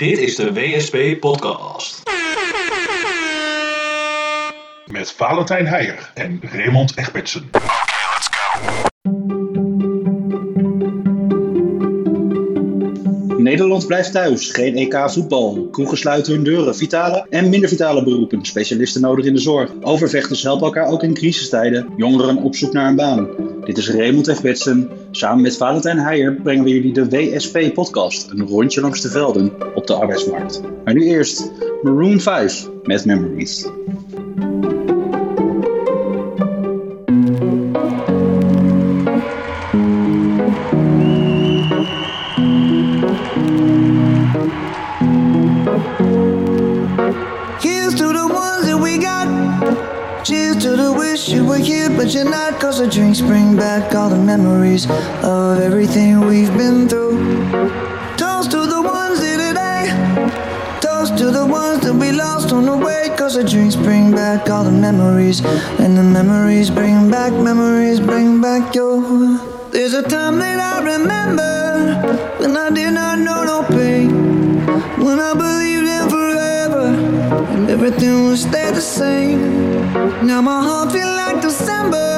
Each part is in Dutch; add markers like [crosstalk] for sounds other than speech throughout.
Dit is de WSP Podcast. Met Valentijn Heijer en Raymond Egbertsen. Blijft thuis. Geen EK voetbal. Kroegen sluiten hun deuren. Vitale en minder vitale beroepen. Specialisten nodig in de zorg. Overvechters helpen elkaar ook in crisistijden. Jongeren op zoek naar een baan. Dit is Raymond Egbertsen. Samen met Valentijn Heijer brengen we jullie de WSP-podcast. Een rondje langs de velden op de arbeidsmarkt. Maar nu eerst Maroon 5 met Memories. Not. Cause the drinks bring back all the memories of everything we've been through. Toast to the ones here today. Toast to the ones that we lost on the way. Cause the drinks bring back all the memories. And the memories bring back, memories bring back your. There's a time that I remember when I did not know no pain. When I believed in forever and everything would stay the same. Now my heart feel like December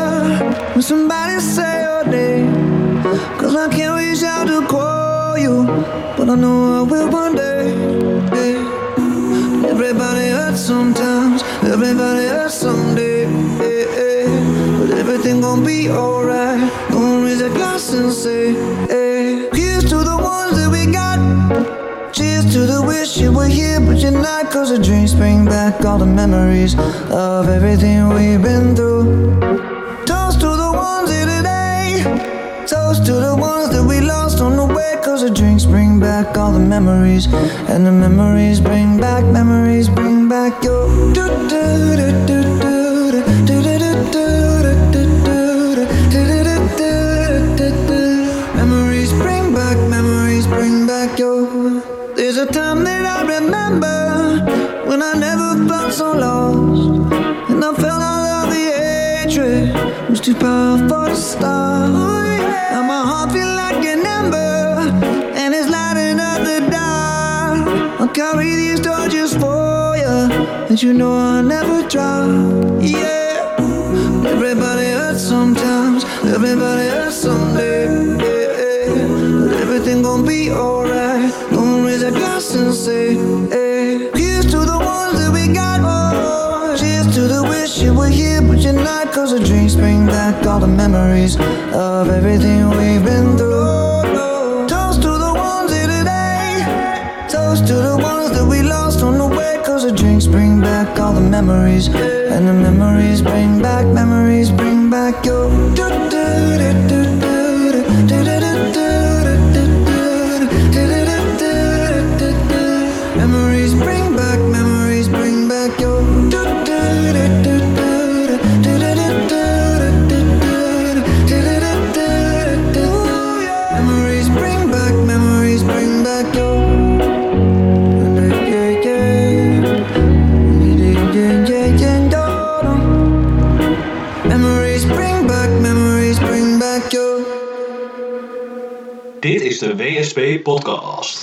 when somebody say your name. Cause I can't reach out to call you, but I know I will one day. Yeah. Everybody hurts sometimes, everybody hurts someday. Yeah, yeah. But everything gon' be alright. Gonna raise a glass and say, hey. Here's to the ones that we got. Cheers to the wish you were here, but you're not. Cause the drinks bring back all the memories of everything we've been through. Back all the memories. And the memories bring back, memories bring back your. Memories bring back, memories bring back your. There's a time that I remember when I never felt so lost. And I felt all of the hatred was too powerful to stop. Now my heart carry these torches for you, and you know I'll never drop. Yeah. Everybody hurts sometimes, everybody hurts someday. Yeah, yeah. But everything gon' be alright. Gonna raise a glass and say, hey. Here's to the ones that we got. Oh, cheers to the wish you were here, but you're not. Cause the drinks bring back all the memories of everything we've been through. Memories. And the memories bring back, memories bring back your. De WSP Podcast.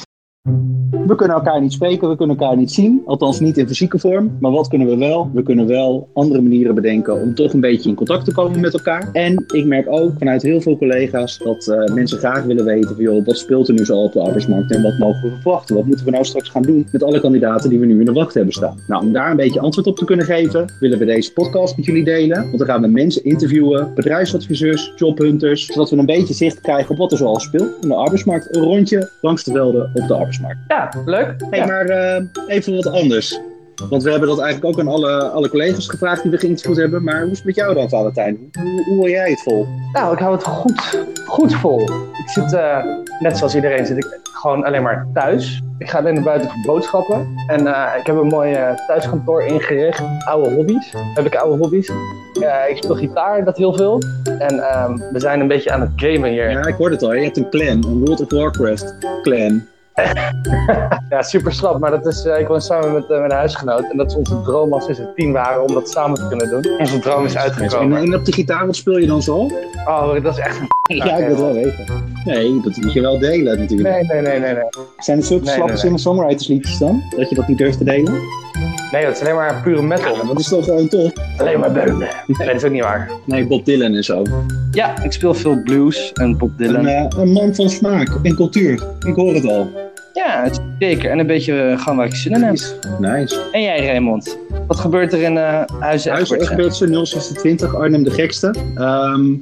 We kunnen elkaar niet spreken, we kunnen elkaar niet zien. Althans niet in fysieke vorm. Maar wat kunnen we wel? We kunnen wel andere manieren bedenken om toch een beetje in contact te komen met elkaar. En ik merk ook vanuit heel veel collega's dat eh, mensen graag willen weten joh, wat speelt er nu zo op de arbeidsmarkt en wat mogen we verwachten? Wat moeten we nou straks gaan doen met alle kandidaten die we nu in de wacht hebben staan? Nou, om daar een beetje antwoord op te kunnen geven, willen we deze podcast met jullie delen. Want dan gaan we mensen interviewen, bedrijfsadviseurs, jobhunters, zodat we een beetje zicht krijgen op wat er zoal speelt in de arbeidsmarkt. Een rondje langs de velden op de arbeidsmarkt. Ja, leuk. Hey, Ja. maar eh, even wat anders. Want we hebben dat eigenlijk ook aan alle, alle collega's gevraagd die we geïnterviewd hebben. Maar hoe is het met jou dan, Valentijn? Hoe, hoe wil jij het vol? Nou, ik hou het goed, goed vol. Ik zit, eh, net zoals iedereen, zit ik gewoon alleen maar thuis. Ik ga alleen naar buiten voor boodschappen. En eh, ik heb een mooi thuiskantoor ingericht. Oude hobby's. Heb ik oude hobby's? Ja, ik speel gitaar, dat heel veel. En ehm, we zijn een beetje aan het gamen hier. Ja, ik hoorde het al. Je hebt een clan, een World of Warcraft clan. [laughs] Ja, super slap, maar dat is, eh, ik woon samen met uh, mijn huisgenoot. En dat is onze droom als we z'n tien waren om dat samen te kunnen doen. Onze droom is En, uitgekomen. en op de gitaar, wat speel je dan zo? Oh, dat is echt een... [laughs] Ja, ik wil het wel weten. Nee, dat moet je wel delen natuurlijk. Nee, nee, nee, nee, nee. Zijn er zulke Nee, slappe nee, nee. singer-songwriters liedjes dan? Dat je dat niet durft te delen? Nee, dat is alleen maar pure metal. Ja, dat is toch gewoon tof? Alleen maar beulen. Nee, dat is ook niet waar. Nee, Bob Dylan en zo. Ja, ik speel veel blues en Bob Een, Dylan. eh, een man van smaak en cultuur. Ik hoor het al. Ja, het- zeker. En een beetje eh, gaan waar ik zin in heb. Nice. En jij, Raymond? Wat gebeurt er in eh Huizen Huis Egbertsen? Egbertsen 026, Arnhem de gekste. Ehm,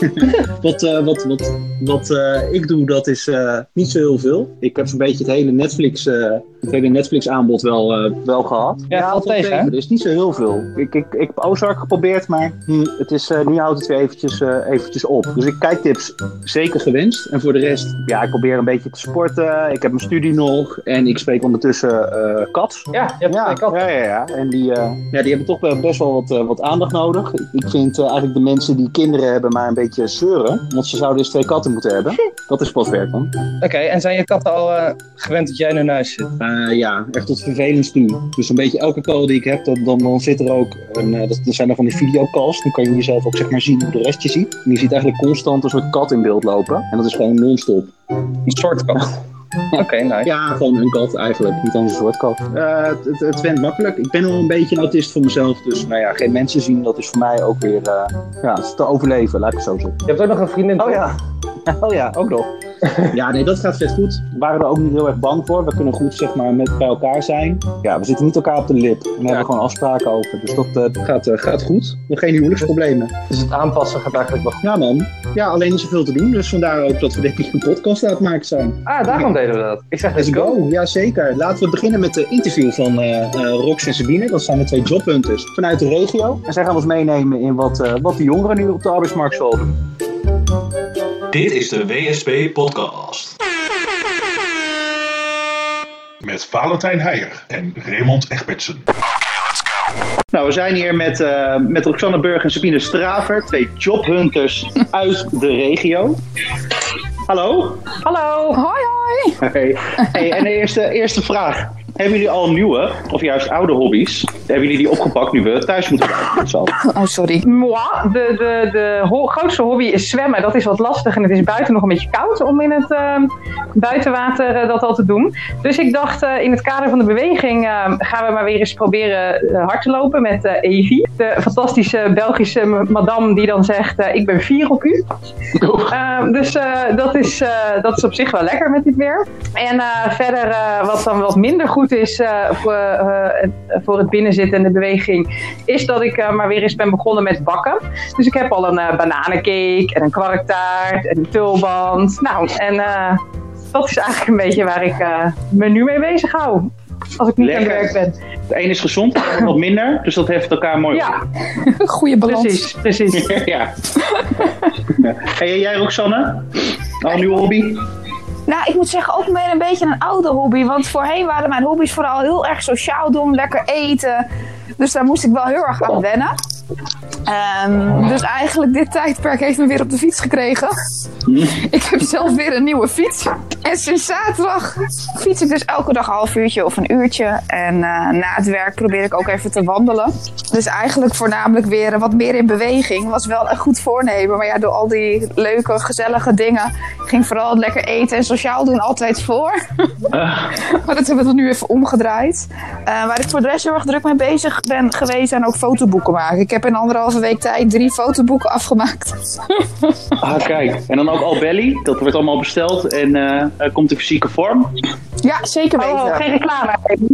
[laughs] wat eh, wat, wat, wat eh, ik doe, dat is niet zo heel veel. Ik heb zo'n beetje het hele Netflix, het hele Netflix aanbod wel, wel gehad. Ja, valt het tegen? Er is niet zo heel veel. Ik, ik, ik heb Ozark geprobeerd, maar hm, het is, nu houdt het weer eventjes, eventjes op. Dus ik kijktips zeker gewenst. En voor de rest, ja, ik probeer een beetje te sporten. Ik heb mijn studie nog. En ik spreek ondertussen eh Kat. Ja, je hebt Ja, twee katten. ja, ja, ja. En die, eh, ja, die hebben toch wel best wel wat, eh, wat aandacht nodig. Ik, vind eh, eigenlijk de mensen die kinderen hebben maar een beetje zeuren. Want ze zouden dus twee katten moeten hebben. Dat is pas werk dan. Oké, en zijn je katten al eh, gewend dat jij in hun huis zit? Ja, echt tot vervelend toe. Dus een beetje elke call die ik heb, dan, dan, dan zit er ook een, eh, dat, dat zijn er van die videocalls. Dan kan je jezelf ook zeg maar zien hoe de rest je ziet. En je ziet eigenlijk constant een soort kat in beeld lopen. En dat is gewoon non-stop. Een soort kat. [laughs] Oké, nice. Ja, gewoon een kat eigenlijk. Niet als een soort kat. Eh, het, het, het went makkelijk. Ik ben wel een beetje een autist voor mezelf. Dus nou ja, geen mensen zien, dat is voor mij ook weer eh, ja, het is te overleven, laat ik het zo zeggen. Je hebt ook nog een vriendin. toch? [laughs] Oh ja, ook nog. Ja, nee, dat gaat vet goed. We waren er ook niet heel erg bang voor. We kunnen goed zeg maar met bij elkaar zijn. Ja, we zitten niet elkaar op de lip. We hebben gewoon afspraken over. Dus dat eh, gaat, eh, gaat goed. Nog geen huwelijksproblemen. Dus het aanpassen gaat eigenlijk wel goed. Ja man. Ja, alleen niet zoveel te doen. Dus vandaar ook dat we denk ik een podcast aan het maken zijn. Ah, daarom deden we dat. Ik zeg Let's go. go, jazeker. Laten we beginnen met de interview van eh Rox en Sabine. Dat zijn de twee jobhunters vanuit de regio. En zij gaan ons meenemen in wat, wat de jongeren nu op de arbeidsmarkt zal doen. Dit is de WSP Podcast. Met Valentijn Heijer en Raymond Egbertsen. Nou, we zijn hier met, eh, met Roxanne Burg en Sabine Straver, twee jobhunters [laughs] uit de regio. Hallo. Hallo. Hoi, hoi. Hey. Hey, en de eerste, eerste vraag. Hebben jullie al nieuwe, of juist oude hobby's? Hebben jullie die opgepakt nu we thuis moeten blijven? Zo. Oh, sorry. Moi, de, de, de ho- grootste hobby is zwemmen. Dat is wat lastig en het is buiten nog een beetje koud om in het eh, buitenwater eh, dat al te doen. Dus ik dacht, eh, in het kader van de beweging eh, gaan we maar weer eens proberen eh, hard te lopen met eh Evi. De fantastische Belgische madame die dan zegt, eh, ik ben vier op u. Eh, dus eh, dat, is, eh, dat is op zich wel lekker met dit weer. En eh, verder, eh, wat dan wat minder goed is eh, voor, eh, het- voor het binnenzitten en de beweging, is dat ik eh, maar weer eens ben begonnen met bakken. Dus ik heb al een eh, bananencake en een kwarktaart en een tulband. Nou, en eh, dat is eigenlijk een beetje waar ik eh, me nu mee bezig hou. Als ik niet aan Lekker. het werk ben. De een is gezond, de ander wat minder. Dus dat heft elkaar mooi Ja, [laughs] Goeie balans. precies, precies. op. [laughs] ja. [laughs] Hey, en jij Roxanne? Al een nieuwe hobby? Nou, ik moet zeggen, ook weer een beetje een oude hobby. Want voorheen waren mijn hobby's vooral heel erg sociaal doen, lekker eten. Dus daar moest ik wel heel erg aan wennen. Ehm, dus eigenlijk dit tijdperk heeft me weer op de fiets gekregen. [laughs] Ik heb zelf weer een nieuwe fiets. En sinds zaterdag fiets ik dus elke dag een half uurtje of een uurtje. En eh, na het werk probeer ik ook even te wandelen. Dus eigenlijk voornamelijk weer wat meer in beweging. Was wel een goed voornemen. Maar ja, door al die leuke, gezellige dingen ging vooral het lekker eten en sociaal doen altijd voor. [laughs] maar dat hebben we nu even omgedraaid. Eh, waar ik voor de rest heel erg druk mee bezig ben geweest zijn ook fotoboeken maken. Ik heb in anderhalve week tijd drie fotoboeken afgemaakt. [laughs] Ah, kijk. En dan ook al belly. Dat wordt allemaal besteld en eh, eh, komt in fysieke vorm. Ja, zeker weten. Oh, geen reclame.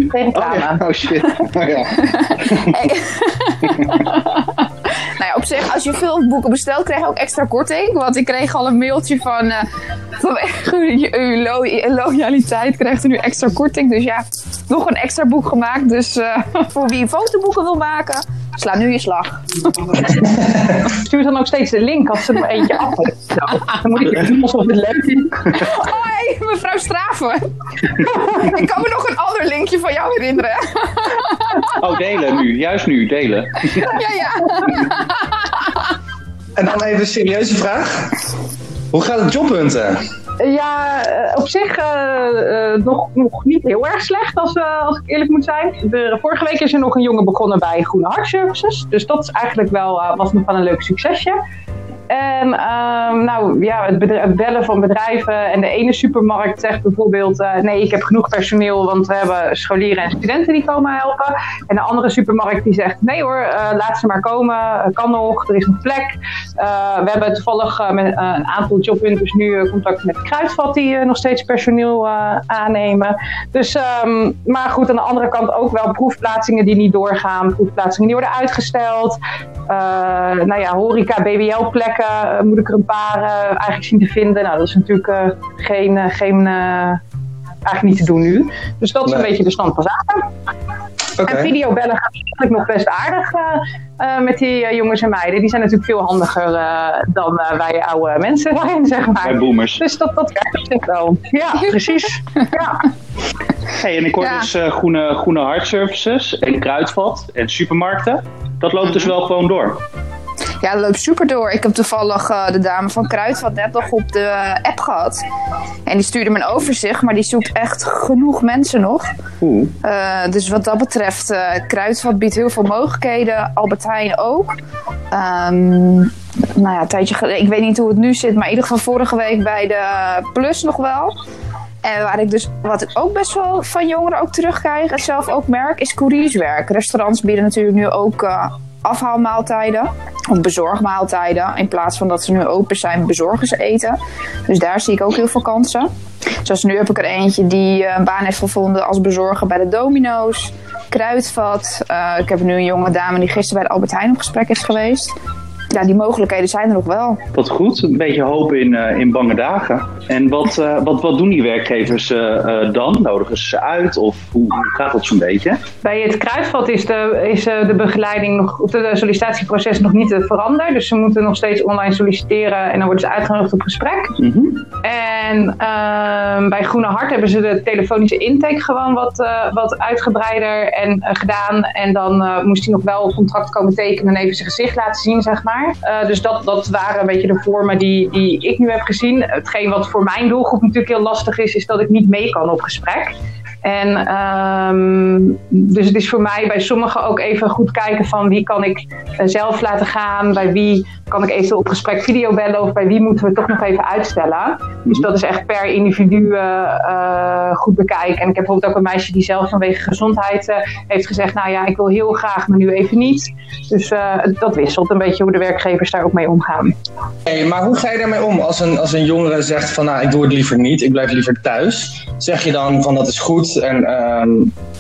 Geen Oh, reclame. ja. oh shit. Oh, ja. [laughs] [laughs] Nou ja, op zich, als je veel boeken bestelt, krijg je ook extra korting. Want ik kreeg al een mailtje van... eh vanwege uw, uw lo- loyaliteit krijgt u nu extra korting. Dus ja, nog een extra boek gemaakt. Dus eh, [laughs] voor wie fotoboeken wil maken, sla nu je slag. [laughs] Stuur dan ook steeds de link als er nog eentje af is. Dan moet ik het doen alsof het leuk is. Hoi, mevrouw Straven. ik kan me nog een ander linkje van jou herinneren. Oh, delen nu. Juist nu, delen. ja, ja. En dan even een serieuze vraag. Hoe gaat het jobhunten? Ja, eh, op zich eh, eh, nog, nog niet heel erg slecht, als, eh, als ik eerlijk moet zijn. De, vorige week is er nog een jongen begonnen bij Groene Hart Services. Dus dat is eigenlijk wel, was nog wel een leuk succesje. En ehm, nou ja, het, bellen van bedrijven. En de ene supermarkt zegt bijvoorbeeld: eh, nee, ik heb genoeg personeel, want we hebben scholieren en studenten die komen helpen. En de andere supermarkt die zegt: nee hoor, eh, laat ze maar komen, eh, kan nog, er is nog plek. We hebben toevallig met een aantal jobhunters nu contact met Kruidvat, die nog steeds personeel aannemen. Dus, ehm, maar goed, aan de andere kant ook wel proefplaatsingen die niet doorgaan, proefplaatsingen die worden uitgesteld. Nou ja, horeca, BBL-plekken eh, moet ik er een paar eh, eigenlijk zien te vinden. Nou, dat is natuurlijk eh, geen, geen eh, eigenlijk niet te doen nu. Dus dat is een beetje de stand van zaken. Oké. En videobellen gaat eigenlijk nog best aardig eh, eh, met die jongens en meiden. Die zijn natuurlijk veel handiger eh, dan wij oude mensen [laughs] zijn, zeg maar. Bij boomers. Dus dat, dat werkt op zich wel. Ja, [laughs] precies. Ja. Hey, en ik hoor Ja. dus eh, groene, groene hartservices en kruidvat en supermarkten. Dat loopt dus wel gewoon door. Ja, dat loopt super door. Ik heb toevallig eh, de dame van Kruidvat net nog op de app gehad. En die stuurde me een overzicht, maar die zoekt echt genoeg mensen nog. Eh, dus wat dat betreft, eh Kruidvat biedt heel veel mogelijkheden. Albert Heijn ook. Ehm, nou ja, een tijdje geleden, ik weet niet hoe het nu zit, maar in ieder geval vorige week bij de Plus nog wel. En waar ik dus, wat ik ook best wel van jongeren ook terugkrijg en zelf ook merk, is courierswerk. Restaurants bieden natuurlijk nu ook afhaalmaaltijden of bezorgmaaltijden. In plaats van dat ze nu open zijn, bezorgen ze eten. Dus daar zie ik ook heel veel kansen. Zoals nu heb ik er eentje die eh, een baan heeft gevonden als bezorger bij de Domino's, Kruidvat. Eh, ik heb nu een jonge dame die gisteren bij de Albert Heijn op gesprek is geweest. Ja, die mogelijkheden zijn er nog wel. Wat goed, een beetje hoop in, eh, in bange dagen. En wat, eh, wat, wat doen die werkgevers eh, eh, dan? Nodigen ze ze uit of hoe, hoe gaat dat zo'n beetje? Bij het kruidvat is de, is eh, de begeleiding nog, of de sollicitatieproces nog niet veranderd. Dus ze moeten nog steeds online solliciteren en dan worden ze uitgenodigd op gesprek. Mhm. En ehm, bij Groene Hart hebben ze de telefonische intake gewoon wat, eh, wat uitgebreider en, gedaan. En dan eh, moest hij nog wel een contract komen tekenen en even zijn gezicht laten zien, zeg maar. Eh, dus dat, dat waren een beetje de vormen die, die ik nu heb gezien. Hetgeen wat voor mijn doelgroep natuurlijk heel lastig is, is dat ik niet mee kan op gesprek. En ehm, dus het is voor mij bij sommigen ook even goed kijken van wie kan ik eh, zelf laten gaan, bij wie kan ik eventueel op gesprek video bellen of bij wie moeten we toch nog even uitstellen. Dus dat is echt per individu eh, eh, goed bekijken. En ik heb bijvoorbeeld ook een meisje die zelf vanwege gezondheid heeft gezegd, nou ja, ik wil heel graag, maar nu even niet. Dus dat wisselt een beetje hoe de werkgevers daar ook mee omgaan. Hey, maar hoe ga je daarmee om als een, als een jongere zegt van nou, ik doe het liever niet, ik blijf liever thuis? Zeg je dan van dat is goed en ehm,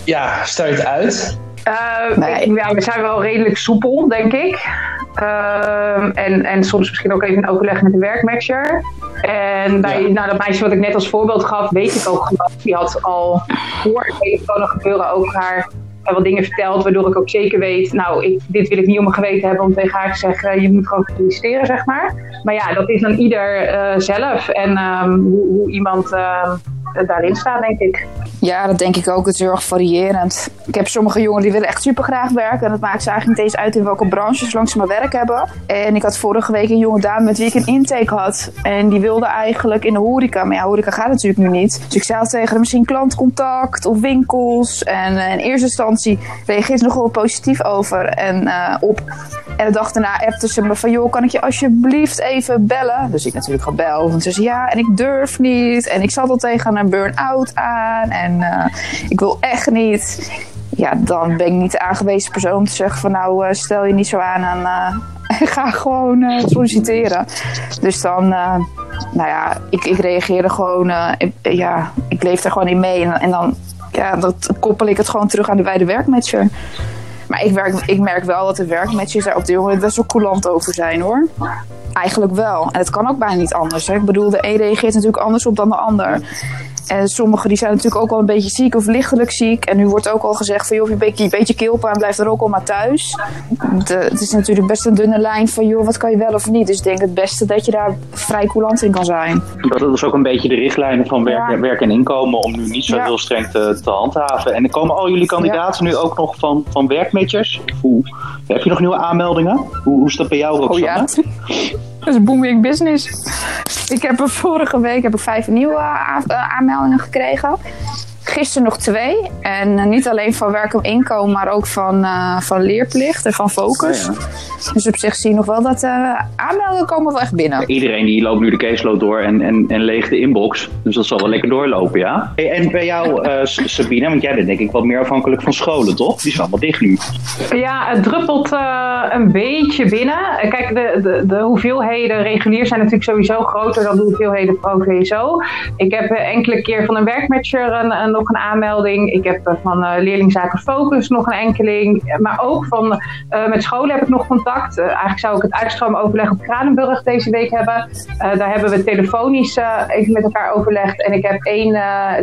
ja, stel je het uit? Eh, Nee. ik- ja, we zijn wel redelijk soepel, denk ik. Ehm, en, en soms misschien ook even in overleg met de werkmatcher. En bij Ja. nou, dat meisje wat ik net als voorbeeld gaf, weet ik ook gewoon. Die had al voor het hele corona gebeuren ook haar eh, wat dingen verteld. Waardoor ik ook zeker weet, nou, ik, dit wil ik niet om mijn geweten hebben om tegen haar te zeggen, je moet gewoon solliciteren, zeg maar. Maar ja, dat is dan ieder eh, zelf. En ehm, hoe, hoe iemand ehm, daarin staat, denk ik. Ja, dat denk ik ook. Het is heel erg variërend. Ik heb sommige jongeren die willen echt super graag werken. En dat maakt ze eigenlijk niet eens uit in welke branche, zolang ze maar werk hebben. En ik had vorige week een jonge dame met wie ik een intake had. En die wilde eigenlijk in de horeca. Maar ja, horeca gaat natuurlijk nu niet. Dus ik zei tegen haar, misschien klantcontact of winkels. En eh, in eerste instantie reageerde ze nog wel positief over en eh, op. En de dag daarna appte ze me van, joh, kan ik je alsjeblieft even bellen? Dus ik natuurlijk gebeld. En ze zei, ja, en ik durf niet. En ik zat al tegen een burn-out aan. En eh, ik wil echt niet. Ja, dan ben ik niet de aangewezen persoon om te zeggen van, nou, eh, stel je niet zo aan en eh, [laughs] ga gewoon solliciteren. Dus dan, nou ja, ik, ik reageerde gewoon, ik- ja, ik leef er gewoon in mee. En, en dan, ja, dat koppel ik het gewoon terug aan de wijde werkmatcher. Maar ik, werk, ik merk wel dat de werkmatches daar op de jongeren best wel coulant over zijn hoor. Eigenlijk wel. En het kan ook bijna niet anders. Hè? Ik bedoel, de een reageert natuurlijk anders op dan de ander. En sommigen die zijn natuurlijk ook wel een beetje ziek of lichtelijk ziek. En nu wordt ook al gezegd van joh, je beetje, een beetje keelpijn, blijf er ook al maar thuis. De- het is natuurlijk best een dunne lijn van joh, wat kan je wel of niet. Dus ik denk het beste dat je daar vrij coulant in kan zijn. Dat is ook een beetje de richtlijnen van werk, Ja. werk en inkomen om nu niet zo Ja. heel streng te, te handhaven. En komen al jullie kandidaten nu ook nog van, van Hoe, heb je nog nieuwe aanmeldingen? Hoe, hoe is dat bij jou, Oh Roxanne? Dat is booming business. Ik heb er vorige week heb ik vijf nieuwe a- eh, aanmeldingen gekregen. Gisteren nog twee. En eh, niet alleen van werk om inkomen, maar ook van, eh, van leerplicht en van focus. Dus op zich zie je nog wel dat eh aanmeldingen komen wel echt binnen. Iedereen die loopt nu de caseload door en, en, en leegt de inbox. Dus dat zal wel lekker doorlopen, ja. Hey, en bij jou, eh, [laughs] S- Sabine, want jij bent denk ik wat meer afhankelijk van scholen, toch? Die zijn allemaal dicht nu. Ja, het druppelt eh, een beetje binnen. Kijk, de, de, de hoeveelheden regulier zijn natuurlijk sowieso groter dan de hoeveelheden pro VSO. Ik heb enkele keer van een werkmatcher een, een- nog een aanmelding. Ik heb eh, van eh, leerlingzaken Focus nog een enkeling. Maar ook van, eh, met scholen heb ik nog contact. Eigenlijk zou ik het uitstroomoverleg op Kranenburg deze week hebben. Daar hebben we telefonisch even met elkaar overlegd. En ik heb één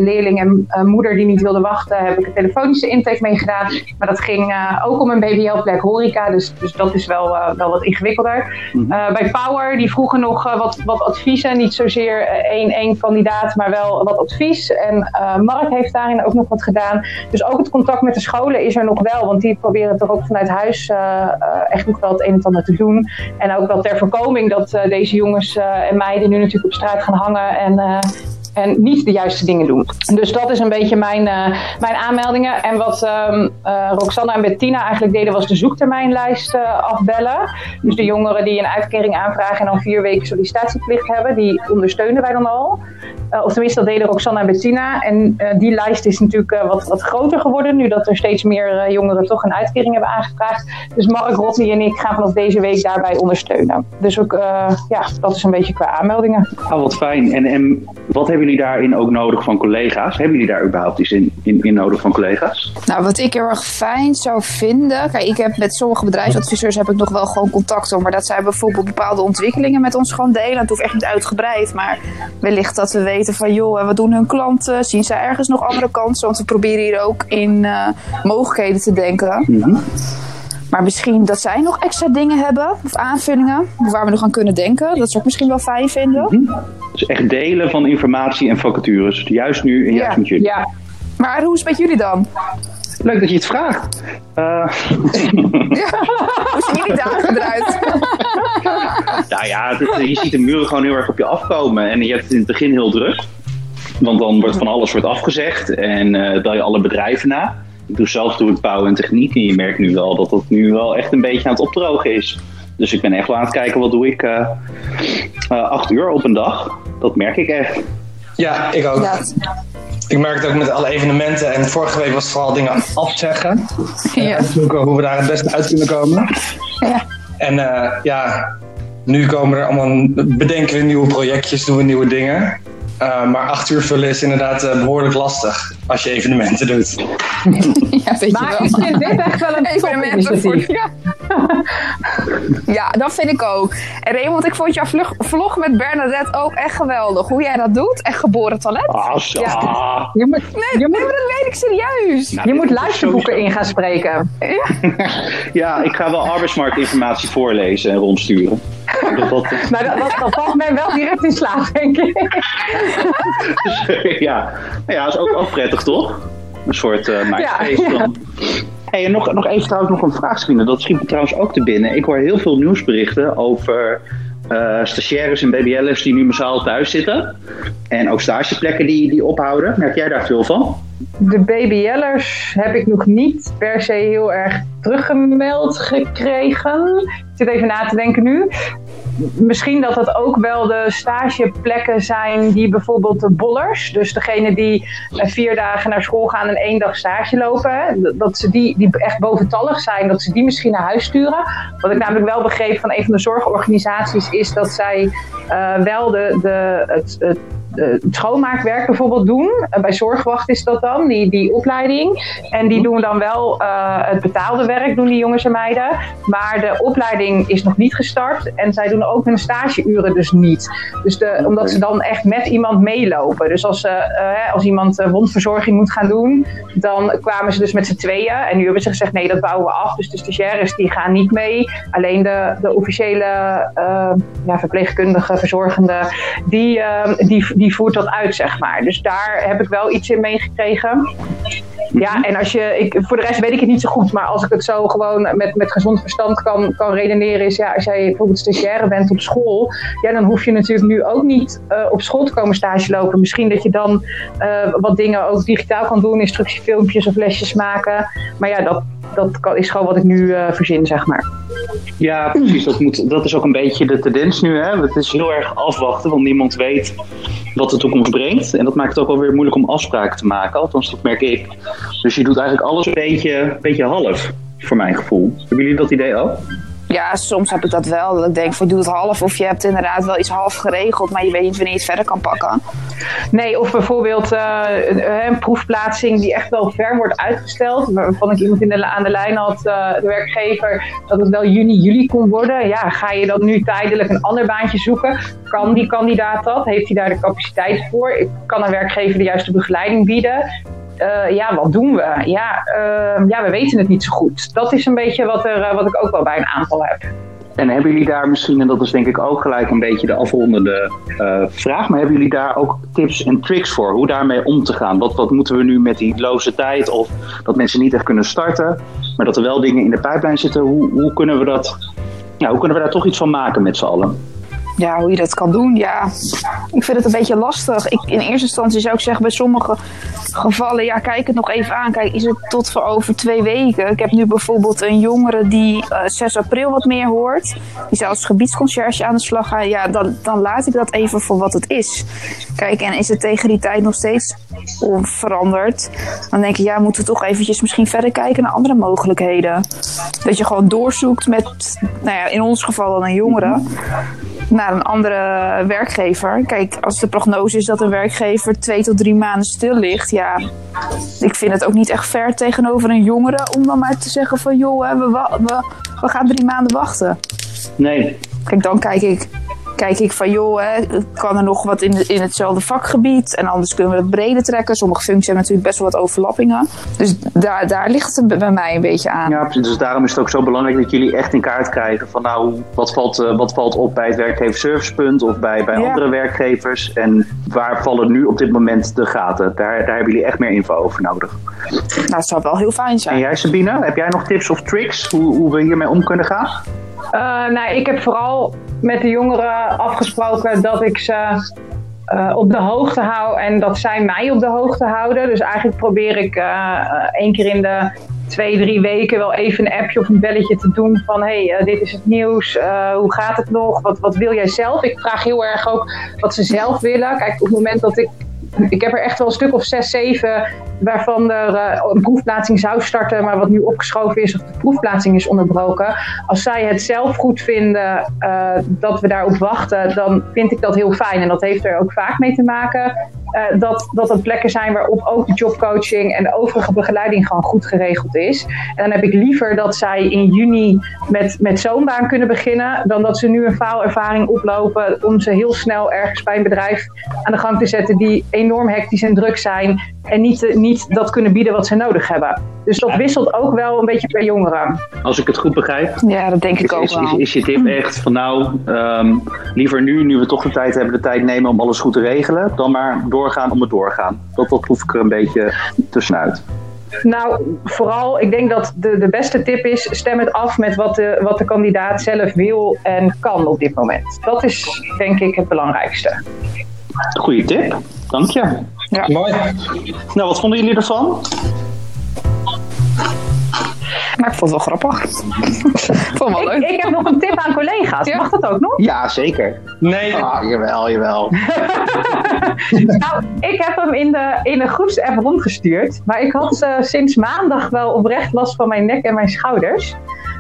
leerling en moeder die niet wilde wachten, heb ik een telefonische intake mee gedaan. Maar dat ging ook om een BBL-plek horeca, dus, dus dat is wel, wel wat ingewikkelder. Eh, bij Power, die vroegen nog wat, wat adviezen. Niet zozeer één, één kandidaat, maar wel wat advies. En Mark heeft daarin ook nog wat gedaan. Dus ook het contact met de scholen is er nog wel, want die proberen toch ook vanuit huis eh, eh, echt nog wel het een en ander te doen. En ook wel ter voorkoming dat eh, deze jongens en meiden nu natuurlijk op straat gaan hangen en, en niet de juiste dingen doen. Dus dat is een beetje mijn, eh, mijn aanmeldingen. En wat Roxanne en Bettina eigenlijk deden was de zoektermijnlijst eh, afbellen. Dus de jongeren die een uitkering aanvragen en dan vier weken sollicitatieplicht hebben, die ondersteunen wij dan al. Of tenminste, dat deden Roxanne en Bettina. En die lijst is natuurlijk wat, wat groter geworden, nu dat er steeds meer jongeren toch een uitkering hebben aangevraagd. Dus Mark, Rodney en ik gaan vanaf deze week daarbij ondersteunen. Dus ook, ja, dat is een beetje qua aanmeldingen. Ah, wat fijn. En, en wat hebben jullie daarin ook nodig van collega's? Hebben jullie daar überhaupt iets in, in, in nodig van collega's? Nou, wat ik heel erg fijn zou vinden. Kijk, ik heb met sommige bedrijfsadviseurs heb ik nog wel gewoon contact om. Maar dat zij bijvoorbeeld bepaalde ontwikkelingen met ons gewoon delen. Het hoeft echt niet uitgebreid. Maar wellicht dat we weten van joh, wat doen hun klanten? Zien zij ergens nog andere kansen? Want we proberen hier ook in eh, mogelijkheden te denken. Maar misschien dat zij nog extra dingen hebben, of aanvullingen, waar we nog aan kunnen denken. Dat zou ik misschien wel fijn vinden. Dus echt delen van informatie en vacatures. Juist nu en juist Ja. met jullie. Ja, Maar hoe is het met jullie dan? Leuk dat je het vraagt. Eh, [laughs] Hoe zien jullie dagen eruit? [laughs] nou ja, het- je ziet de muren gewoon heel erg op je afkomen. En je hebt het in het begin heel druk. Want dan wordt van alles wordt afgezegd. En eh bel je alle bedrijven na. Ik doe zelf doe ik bouw en techniek. En je merkt nu wel dat dat nu wel echt een beetje aan het opdrogen is. Dus ik ben echt wel aan het kijken wat doe ik eh, eh, acht uur op een dag. Dat merk ik echt. Ja, ik ook. Ja, Ik merk het ook met alle evenementen. En vorige week was het vooral dingen afzeggen. ja. Uitzoeken hoe we daar het beste uit kunnen komen. Ja. En eh, ja, nu komen er allemaal, bedenken we nieuwe projectjes, doen we nieuwe dingen. Eh, maar acht uur vullen is inderdaad eh, behoorlijk lastig als je evenementen doet. [laughs] ja, weet je maar wel. ik vind dit echt wel een [laughs] evenementen voor topinitiatief. ja. [laughs] ja, dat vind ik ook. En Raymond, ik vond jouw vlog, vlog met Bernadette ook echt geweldig. Hoe jij dat doet. Echt geboren talent. Ah, zo. Ja. Ah. Je moet, Nee, je nee, moet, maar dat weet ik serieus. Nou, je moet is luisterboeken in gaan spreken. Ja, ik ga wel arbeidsmarktinformatie voorlezen en rondsturen. Dat, dat, dat, dat, dat valt mij wel direct in slaap, denk ik. ja, ja, is ook, ook prettig toch? Een soort eh MySpace Ja. [laughs] Hey, en nog, nog even trouwens nog een vraag, Sabine. Dat schiet me trouwens ook te binnen. Ik hoor heel veel nieuwsberichten over eh, stagiaires en BBL'ers die nu massaal thuis zitten. En ook stageplekken die, die ophouden. Merk jij daar veel van? De BBL'ers heb ik nog niet per se heel erg teruggemeld gekregen. Ik zit even na te denken nu. Misschien dat dat ook wel de stageplekken zijn die bijvoorbeeld de bollers, dus degene die eh, vier dagen naar school gaan en één dag stage lopen, dat- ze die, die echt boventallig zijn, dat ze die misschien naar huis sturen. Wat ik namelijk wel begreep van een van de zorgorganisaties is dat zij eh, wel de, de, het, het schoonmaakwerk bijvoorbeeld doen. Eh, bij Zorgwacht is dat dan, die, die opleiding. En die doen dan wel eh, het betaalde werk, doen die jongens en meiden. Maar de opleiding is nog niet gestart. En zij doen ook hun stageuren dus niet. Dus de, omdat ze dan echt met iemand meelopen. Dus als, eh, eh, als iemand eh, wondverzorging moet gaan doen, dan kwamen ze dus met z'n tweeën. En nu hebben ze gezegd, nee, dat bouwen we af. Dus de stagiaires die gaan niet mee. Alleen de, de officiële eh, ja, verpleegkundige, verzorgende, die, eh, die, die voert dat uit, zeg maar. Dus daar heb ik wel iets in meegekregen. Ja, en als je, ik, voor de rest weet ik het niet zo goed, maar als ik het zo gewoon met, met gezond verstand kan, kan redeneren, is ja, als jij bijvoorbeeld stagiaire bent op school, ja, dan hoef je natuurlijk nu ook niet eh, op school te komen stage lopen. Misschien dat je dan eh, wat dingen ook digitaal kan doen, instructiefilmpjes of lesjes maken. Maar ja, dat, dat is gewoon wat ik nu eh, verzin, zeg maar. Ja, precies. Dat, moet, dat is ook een beetje de tendens nu. Hè? Het is heel erg afwachten, want niemand weet wat de toekomst brengt. En dat maakt het ook wel weer moeilijk om afspraken te maken. Althans, dat merk ik. Dus je doet eigenlijk alles een beetje, een beetje half, voor mijn gevoel. Hebben jullie dat idee ook? Ja, soms heb ik dat wel. Dat ik denk van doe het half. Of je hebt inderdaad wel iets half geregeld, maar je weet niet wanneer je het verder kan pakken. Nee, of bijvoorbeeld eh, een, een proefplaatsing die echt wel ver wordt uitgesteld. Waarvan ik iemand in de, aan de lijn had, eh, de werkgever, dat het wel juni, juli kon worden. Ja, ga je dan nu tijdelijk een ander baantje zoeken? Kan die kandidaat dat? Heeft hij daar de capaciteit voor? Kan een werkgever de juiste begeleiding bieden? Eh, ja, wat doen we? Ja, eh, ja, we weten het niet zo goed. Dat is een beetje wat, er, eh, wat ik ook wel bij een aantal heb. En hebben jullie daar misschien, en dat is denk ik ook gelijk een beetje de afrondende eh, vraag, maar hebben jullie daar ook tips en tricks voor hoe daarmee om te gaan? Wat, wat moeten we nu met die loze tijd of dat mensen niet echt kunnen starten, maar dat er wel dingen in de pijplijn zitten? Hoe, hoe, kunnen, we dat, ja, hoe kunnen we daar toch iets van maken met z'n allen? Ja, hoe je dat kan doen, ja. Ik vind het een beetje lastig. Ik, in eerste instantie zou ik zeggen, bij sommige gevallen, ja, kijk het nog even aan. Kijk, is het tot voor over twee weken? Ik heb nu bijvoorbeeld een jongere die eh 6 april wat meer hoort. Die zou als gebiedsconciërge aan de slag gaan. Ja, dan, dan laat ik dat even voor wat het is. Kijk, en is het tegen die tijd nog steeds onveranderd? Dan denk ik, ja, moeten we toch eventjes misschien verder kijken naar andere mogelijkheden. Dat je gewoon doorzoekt met, nou ja, in ons geval dan een jongere naar een andere werkgever. Kijk, als de prognose is dat een werkgever twee tot drie maanden stil ligt, ja, ik vind het ook niet echt ver tegenover een jongere om dan maar te zeggen van joh, we, we gaan drie maanden wachten. Nee, Kijk, dan kijk ik, kijk ik van joh, hè, kan er nog wat in, de- in hetzelfde vakgebied en anders kunnen we het breder trekken. Sommige functies hebben natuurlijk best wel wat overlappingen. Dus daar, daar ligt het bij mij een beetje aan. Ja, precies. dus daarom is het ook zo belangrijk dat jullie echt in kaart krijgen van nou, wat valt, eh, wat valt op bij het werkgeverservicepunt of bij, bij Ja. andere werkgevers en waar vallen nu op dit moment de gaten? Daar, daar hebben jullie echt meer info over nodig. Nou, dat zou wel heel fijn En zijn. jij Sabine, heb jij nog tips of tricks hoe, hoe we hiermee om kunnen gaan? Eh, nou, ik heb vooral met de jongeren afgesproken dat ik ze eh, op de hoogte hou en dat zij mij op de hoogte houden. Dus eigenlijk probeer ik eh, één keer in de twee, drie weken wel even een appje of een belletje te doen van hey, dit is het nieuws, hoe gaat het nog, wat, wat wil jij zelf? Ik vraag heel erg ook wat ze zelf willen. Kijk, op het moment dat ik ik heb er echt wel een stuk of zes, zeven waarvan er eh, een proefplaatsing zou starten, maar wat nu opgeschoven is of de proefplaatsing is onderbroken. Als zij het zelf goed vinden eh, dat we daarop wachten, dan vind ik dat heel fijn. En dat heeft er ook vaak mee te maken eh, dat, dat er plekken zijn waarop ook de jobcoaching en de overige begeleiding gewoon goed geregeld is. En dan heb ik liever dat zij in juni met, met zo'n baan kunnen beginnen, dan dat ze nu een faalervaring oplopen om ze heel snel ergens bij een bedrijf aan de gang te zetten die enorm hectisch en druk zijn en niet, eh, niet dat kunnen bieden wat ze nodig hebben. Dus dat wisselt ook wel een beetje per jongeren. Als ik het goed begrijp, Ja, dat denk ik is, ook is, is, wel. is je tip echt van nou, ehm, liever nu, nu we toch de tijd hebben, de tijd nemen om alles goed te regelen, dan maar doorgaan om het doorgaan. Dat, dat proef ik er een beetje tussenuit. Nou, vooral, ik denk dat de, de beste tip is: stem het af met wat de, wat de kandidaat zelf wil en kan op dit moment. Dat is denk ik het belangrijkste. Goeie tip, dank je. Mooi. Nou, wat vonden jullie ervan? Maar ik vond het wel grappig. ik vond het wel leuk. ik heb nog een tip aan collega's. Ja. Mag dat ook nog? Ja, zeker. Nee, Ah, jawel, jawel. [laughs] Nou, ik heb hem in de, in de groepsapp rondgestuurd. Maar ik had eh, sinds maandag wel oprecht last van mijn nek en mijn schouders.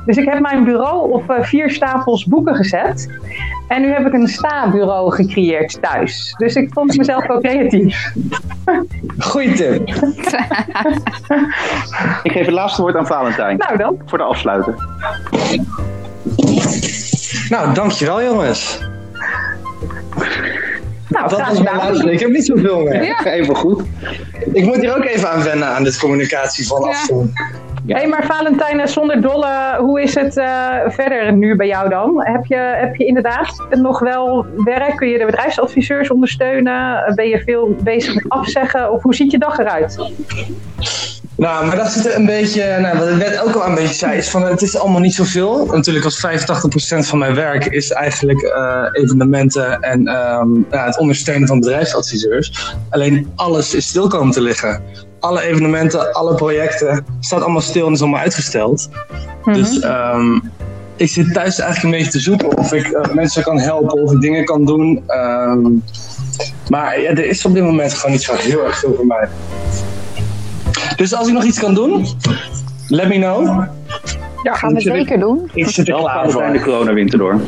Dus ik heb mijn bureau op eh, vier stapels boeken gezet. En nu heb ik een sta-bureau gecreëerd thuis. Dus ik vond mezelf wel creatief. goeie tip. [laughs] Ik geef het laatste woord aan Valentijn. Nou dan. Voor de afsluiten. Nou, dankjewel jongens. Nou, Dat was mijn laatste. Ik heb niet zoveel meer. Ja. Even goed. Ik moet hier ook even aan wennen aan dit communicatie van Ja. afstand. Ja. Hé, maar Valentijn, eh, zonder dolle, hoe is het eh, verder nu bij jou dan? Heb je, heb je inderdaad nog wel werk? Kun je de bedrijfsadviseurs ondersteunen? Ben je veel bezig met afzeggen? Of hoe ziet je dag eruit? Nou, maar dat zit er een beetje, nou, wat ik net ook al een beetje zei, is van het is allemaal niet zoveel. Natuurlijk als 85% van mijn werk is eigenlijk eh, evenementen en ehm, ja, het ondersteunen van bedrijfsadviseurs. Alleen alles is stil komen te liggen. Alle evenementen, alle projecten, staat allemaal stil en is allemaal uitgesteld. Dus ehm, ik zit thuis eigenlijk een beetje te zoeken of ik eh, mensen kan helpen, of ik dingen kan doen. Ehm, maar ja, er is op dit moment gewoon niet zo heel erg veel voor mij. Dus als ik nog iets kan doen, let me know. Ja, gaan we zeker doen. Ik zit er Wel klaar voor. de coronawinter door. [laughs]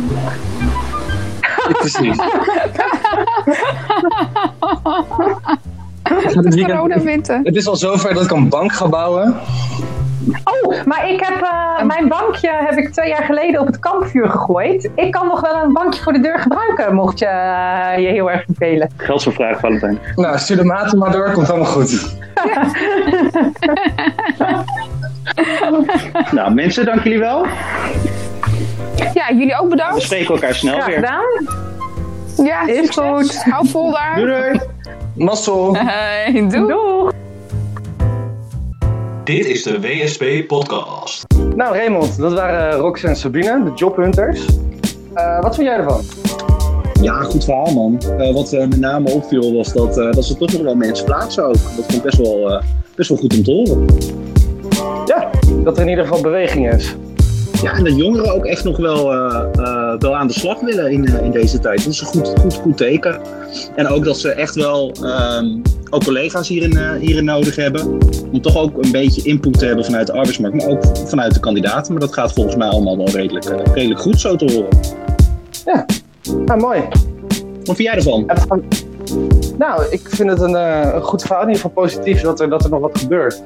[laughs] Precies. [laughs] [laughs] Corona winter. Het is al zover dat ik een bank ga bouwen. Oh, maar ik heb eh, mijn bankje heb ik twee jaar geleden op het kampvuur gegooid. Ik kan nog wel een bankje voor de deur gebruiken, mocht je eh, je heel erg vervelen. Geldsvervraag, Valentijn. Nou, stuur de maten maar door, komt allemaal goed. [laughs] Nou, mensen, dank jullie wel. Ja, jullie ook We bedankt. spreken elkaar snel Graag weer. gedaan. Ja, Is succes. goed. Hou vol daar. Doei doei. Mazzel. Hey, doei. Doeg. Dit is de WSP Podcast. Nou Raymond, dat waren Rox en Sabine, de jobhunters. Eh, wat vind jij ervan? Ja, goed verhaal man. Eh, wat eh, met name opviel was dat, eh, dat ze toch nog wel mensen plaatsen ook. Dat vond ik best wel, eh, best wel goed om te horen. Ja, dat er in ieder geval beweging is. Ja, en dat jongeren ook echt nog wel, eh, eh, wel aan de slag willen in, eh, in deze tijd. Dat is een goed, goed, goed teken. En ook dat ze echt wel ehm, ook collega's hierin, eh, hierin nodig hebben. Om toch ook een beetje input te hebben vanuit de arbeidsmarkt, maar ook vanuit de kandidaten. Maar dat gaat volgens mij allemaal wel redelijk, eh, redelijk goed zo te horen. Nou, mooi. Wat vind jij ervan? Nou, ik vind het een, eh, een goed verhaal, in ieder geval positief dat er, dat er nog wat gebeurt.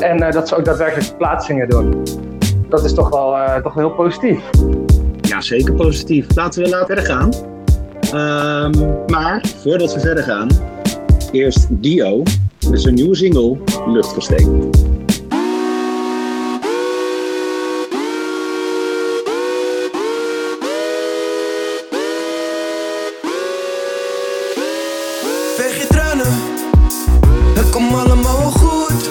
En eh, dat ze ook daadwerkelijk plaatsingen doen. Dat is toch wel, eh, toch wel heel positief. Ja, zeker positief. Laten we laten verder gaan. Ehm, maar voordat we verder gaan, eerst Dio met zijn nieuwe single Luchtkasteel. Het.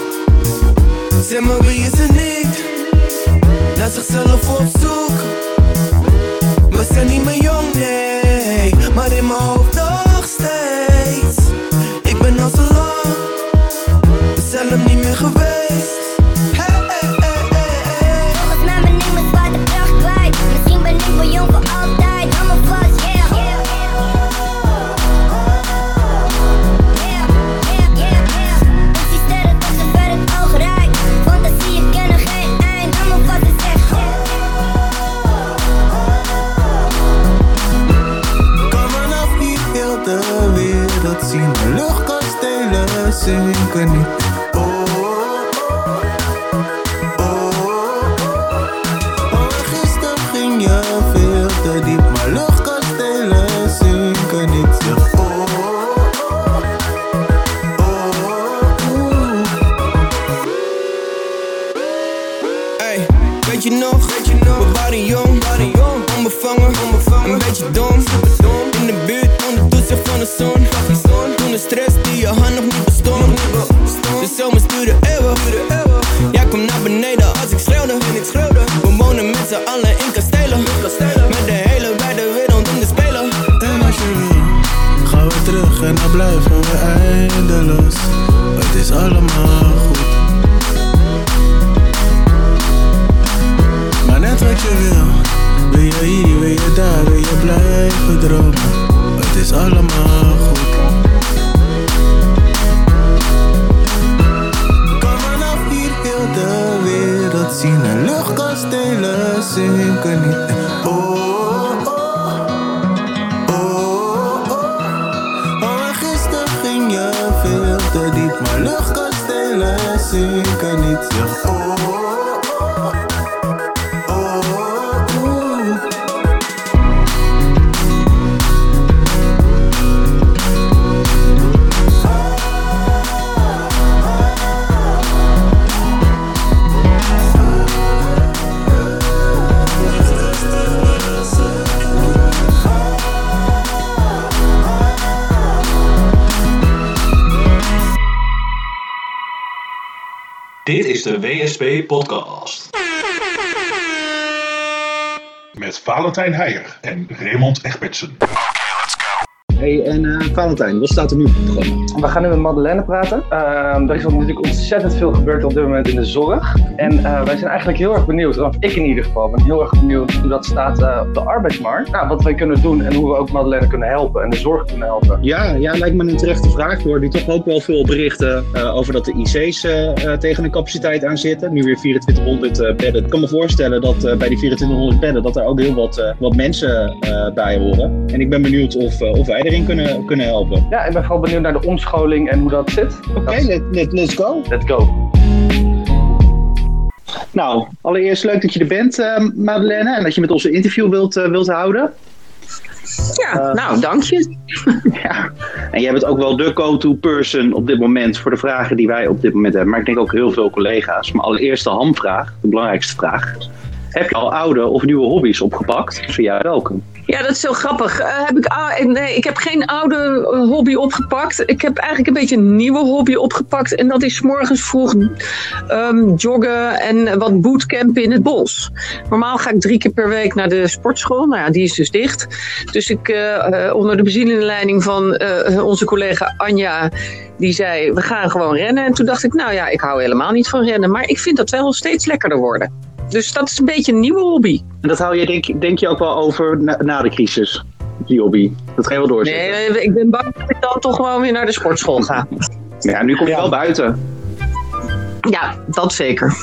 Zeg maar wie is er niet, naar zichzelf op weet je nog? Weet je nog? We waren jong, waren jong. Onbevangen, onbevangen. een beetje dom. In de buurt onder toezicht van de zon. Toen de stress die je hand nog niet. De zomer stuurde eeuwig. Jij kwam naar beneden als ik schreeuwde. We wonen met z'n allen in kastelen. Met de hele wijde wereld om te spelen. En als je wil, gaan we terug en dan blijven we eindeloos. Het is allemaal wat je wil, wil je hier, wil je daar, wil je blijven dromen. Het is allemaal goed. Kan vanaf hier heel de wereld zien en luchtkastelen zinken niet. Oh, maar luchtkastelen zinken niet. Oh, oh, de WSP Podcast. Met Valentijn Heijer en Raymond Egbertsen. Hey, en eh, Valentijn, wat staat er nu op het programma? We gaan nu met Madeleine praten. Ehm, er is natuurlijk ontzettend veel gebeurd op dit moment in de zorg. En eh, wij zijn eigenlijk heel erg benieuwd, of ik in ieder geval ben heel erg benieuwd hoe dat staat eh, op de arbeidsmarkt. Nou, wat wij kunnen doen en hoe we ook Madeleine kunnen helpen en de zorg kunnen helpen. Ja, ja, lijkt me een terechte vraag. Er worden toch ook wel veel berichten over dat de IC's tegen een capaciteit aan zitten. Nu weer 2400 eh, bedden. Ik kan me voorstellen dat bij die 2400 bedden dat er ook heel wat, wat mensen bij horen. En ik ben benieuwd of, of wij erin kunnen, kunnen helpen. Ja, ik ben vooral benieuwd naar de omscholing en hoe dat zit. Oké, let, let, let's go. Let's go. Nou, allereerst leuk dat je er bent, eh, Madeleine. En dat je met ons een interview wilt, eh, wilt houden. Ja, nou, dank je. [laughs] Ja. En jij bent ook wel de go-to person op dit moment voor de vragen die wij op dit moment hebben. Maar ik denk ook heel veel collega's. Maar allereerst de hamvraag, de belangrijkste vraag. Heb je al oude of nieuwe hobby's opgepakt? Zo ja, welke? Ja, dat is zo grappig. Eh, heb ik, ah, nee, ik heb geen oude eh, hobby opgepakt. Ik heb eigenlijk een beetje een nieuwe hobby opgepakt. En dat is morgens vroeg ehm, joggen en wat bootcampen in het bos. Normaal ga ik drie keer per week naar de sportschool. Nou ja, die is dus dicht. Dus ik, onder de bezielende van onze collega Anja, die zei, we gaan gewoon rennen. En toen dacht ik, nou ja, ik hou helemaal niet van rennen. Maar ik vind dat wel steeds lekkerder worden. Dus dat is een beetje een nieuwe hobby. En dat hou je denk, denk je ook wel over na, na de crisis, die hobby. Dat ga je wel doorzetten. Nee, ik ben bang dat ik dan toch gewoon weer naar de sportschool ga. [laughs] Ja, nu kom je Ja. wel buiten. Ja, dat zeker.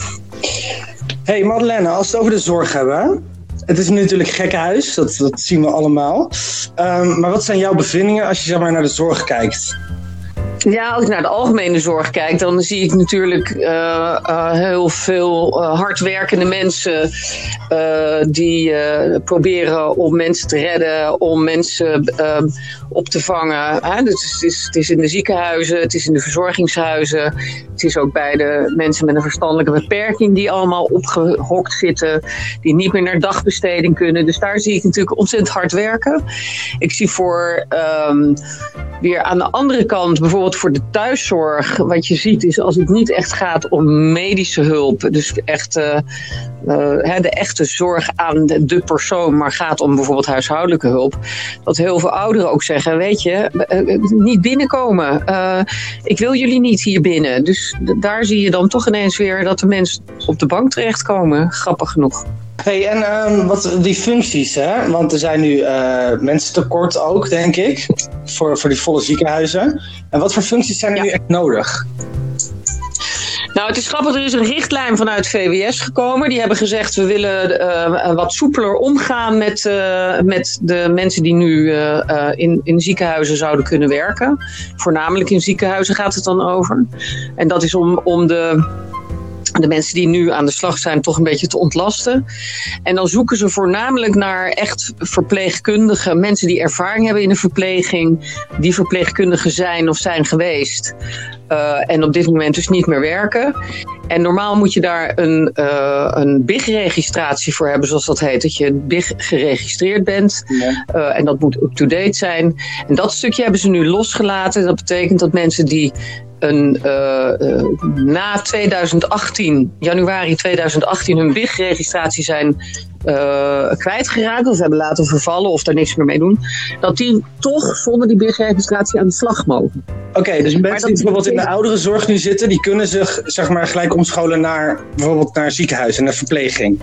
Hey Madeleine, als we het over de zorg hebben. Het is natuurlijk gekkenhuis, dat, dat zien we allemaal. Ehm, maar wat zijn jouw bevindingen als je zeg maar, naar de zorg kijkt? Ja, als ik naar de algemene zorg kijk, dan zie ik natuurlijk eh, eh, heel veel eh, hardwerkende mensen die proberen om mensen te redden, om mensen eh, op te vangen. Hè? Dus het, is, het is in de ziekenhuizen, het is in de verzorgingshuizen, het is ook bij de mensen met een verstandelijke beperking die allemaal opgehokt zitten, die niet meer naar dagbesteding kunnen. Dus daar zie ik natuurlijk ontzettend hard werken. Ik zie voor ehm, weer aan de andere kant, bijvoorbeeld voor de thuiszorg, wat je ziet is als het niet echt gaat om medische hulp, dus echt eh, eh, de echte zorg aan de, persoon, maar gaat om bijvoorbeeld huishoudelijke hulp, dat heel veel ouderen ook zeggen, weet je, eh, niet binnenkomen. Ik wil jullie niet hier binnen. Dus daar zie je dan toch ineens weer dat de mensen op de bank terechtkomen, grappig genoeg. Hey, en ehm, wat die functies, hè? Want er zijn nu eh, mensen tekort ook, denk ik, voor, voor die volle ziekenhuizen. En wat voor functies zijn er nu echt nodig? Nou, het is grappig, er is een richtlijn vanuit VWS gekomen. Die hebben gezegd, we willen eh, wat soepeler omgaan met, eh, met de mensen die nu eh, eh, in, in ziekenhuizen zouden kunnen werken. Voornamelijk in ziekenhuizen gaat het dan over. En dat is om, om de, de mensen die nu aan de slag zijn toch een beetje te ontlasten. En dan zoeken ze voornamelijk naar echt verpleegkundigen, mensen die ervaring hebben in de verpleging, die verpleegkundigen zijn of zijn geweest. Eh, en op dit moment dus niet meer werken. En normaal moet je daar een, eh, een BIG-registratie voor hebben, zoals dat heet. Dat je BIG geregistreerd bent. Eh, en dat moet up-to-date zijn. En dat stukje hebben ze nu losgelaten. Dat betekent dat mensen die een, na 2018, januari 2018, hun BIG-registratie zijn eh, kwijtgeraakt of hebben laten vervallen of daar niks meer mee doen, dat die toch zonder die BIG-registratie aan de slag mogen. Oké, dus mensen dat- die bijvoorbeeld in de ouderenzorg nu zitten, die kunnen zich zeg maar, gelijk omscholen naar bijvoorbeeld naar ziekenhuis en naar verpleging.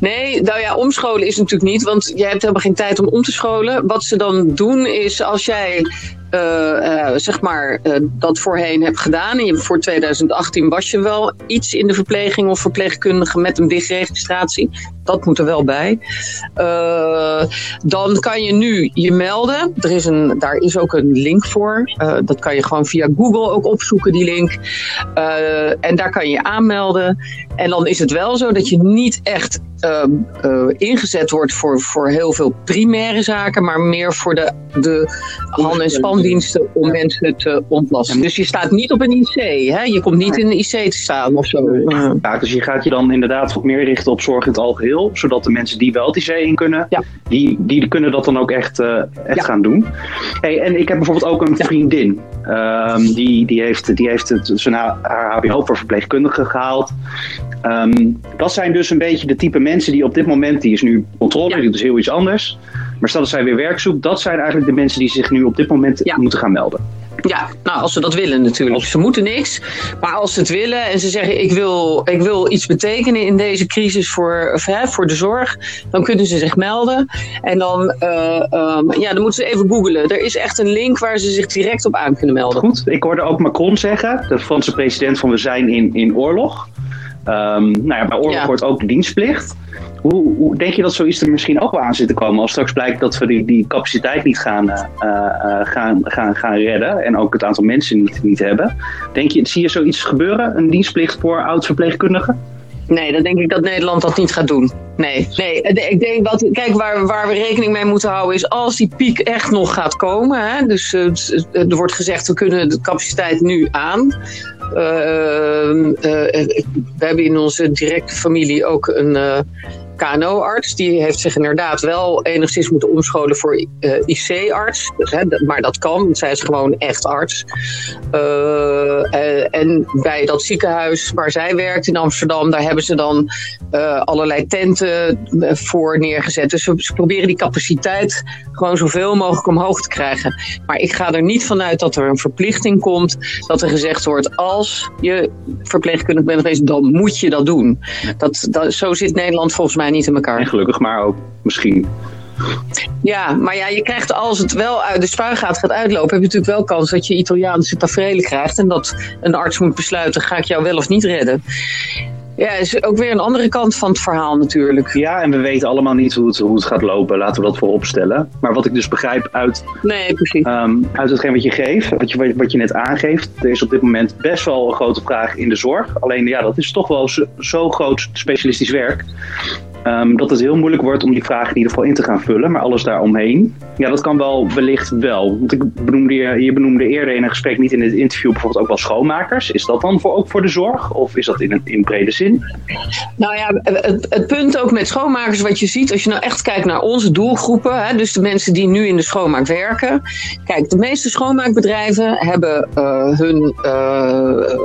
Nee, nou ja, omscholen is natuurlijk niet, want jij hebt helemaal geen tijd om om te scholen. Wat ze dan doen is als jij eh, zeg maar eh, dat voorheen hebt gedaan en je, voor 2018 was je wel iets in de verpleging of verpleegkundige met een BIG-registratie. Dat moet er wel bij. Dan kan je nu je melden. Er is een, daar is ook een link voor. Dat kan je gewoon via Google ook opzoeken, die link. En daar kan je aanmelden. En dan is het wel zo dat je niet echt ehm, eh, ingezet wordt voor, voor heel veel primaire zaken, maar meer voor de, de hand- en kraamdiensten om mensen te ontlasten. Dus je staat niet op een IC, hè? je komt niet in een IC te staan of zo. Ja, dus je gaat je dan inderdaad meer richten op zorg in het algeheel. Zodat de mensen die wel het IC in kunnen, die, die kunnen dat dan ook echt, eh, echt gaan doen. Hey, en ik heb bijvoorbeeld ook een vriendin. Ehm, die, die heeft, die heeft het, zijn haar HBO voor verpleegkundige gehaald. Ehm, dat zijn dus een beetje de type mensen die op dit moment, die is nu controle, die doet dus heel iets anders. Maar stel dat zij weer werk zoekt, dat zijn eigenlijk de mensen die zich nu op dit moment moeten gaan melden. Ja, nou, als ze dat willen natuurlijk. Ze moeten niks. Maar als ze het willen en ze zeggen: ik wil, ik wil iets betekenen in deze crisis voor, of, hè, voor de zorg, dan kunnen ze zich melden. En dan, eh, ehm, ja, dan moeten ze even googlen. Er is echt een link waar ze zich direct op aan kunnen melden. Goed, ik hoorde ook Macron zeggen, de Franse president, van we zijn in, in oorlog. Ehm, nou ja, bij oorlog hoort ook de dienstplicht. Hoe, hoe denk je dat zoiets er misschien ook wel aan zit te komen als straks blijkt dat we die, die capaciteit niet gaan, eh, eh, gaan, gaan, gaan redden en ook het aantal mensen niet, niet hebben? Denk je, zie je zoiets gebeuren, een dienstplicht voor oud-verpleegkundigen? Nee, dan denk ik dat Nederland dat niet gaat doen. Nee, nee. eh, ik denk dat, kijk, waar, waar we rekening mee moeten houden is als die piek echt nog gaat komen. Hè, dus eh, s- er wordt gezegd, we kunnen de capaciteit nu aan. Eh, eh, eh, we hebben in onze directe familie ook een eh, KNO-arts. Die heeft zich inderdaad wel enigszins moeten omscholen voor eh, IC-arts. Dus, maar dat kan, want zij is gewoon echt arts. Eh, eh, en bij dat ziekenhuis waar zij werkt in Amsterdam, daar hebben ze dan allerlei tenten voor neergezet. Dus ze, ze proberen die capaciteit gewoon zoveel mogelijk omhoog te krijgen. Maar ik ga er niet vanuit dat er een verplichting komt dat er gezegd wordt: als je verpleegkundig bent geweest, dan moet je dat doen. Dat, dat, zo zit Nederland volgens mij niet in elkaar. En gelukkig maar ook misschien. Ja, maar ja, je krijgt als het wel uit de spuigaat gaat uitlopen, heb je natuurlijk wel kans dat je Italiaanse tafereelen krijgt en dat een arts moet besluiten: ga ik jou wel of niet redden? Ja, is ook weer een andere kant van het verhaal natuurlijk. Ja, en we weten allemaal niet hoe het, hoe het gaat lopen. Laten we dat voorop stellen. Maar wat ik dus begrijp uit, nee, precies. ehm, uit hetgeen wat je geeft, wat je, wat je net aangeeft. Er is op dit moment best wel een grote vraag in de zorg. Alleen ja, dat is toch wel zo, zo groot specialistisch werk. Ehm, dat het heel moeilijk wordt om die vraag in ieder geval in te gaan vullen. Maar alles daaromheen, ja, dat kan wel wellicht wel. Want ik benoemde, je benoemde eerder in een gesprek, niet in het interview, bijvoorbeeld ook wel schoonmakers. Is dat dan voor, ook voor de zorg? Of is dat in, een- in brede zin? Nou ja, het, het punt ook met schoonmakers, wat je ziet, als je nou echt kijkt naar onze doelgroepen, hè, dus de mensen die nu in de schoonmaak werken. Kijk, de meeste schoonmaakbedrijven hebben eh, hun. eh,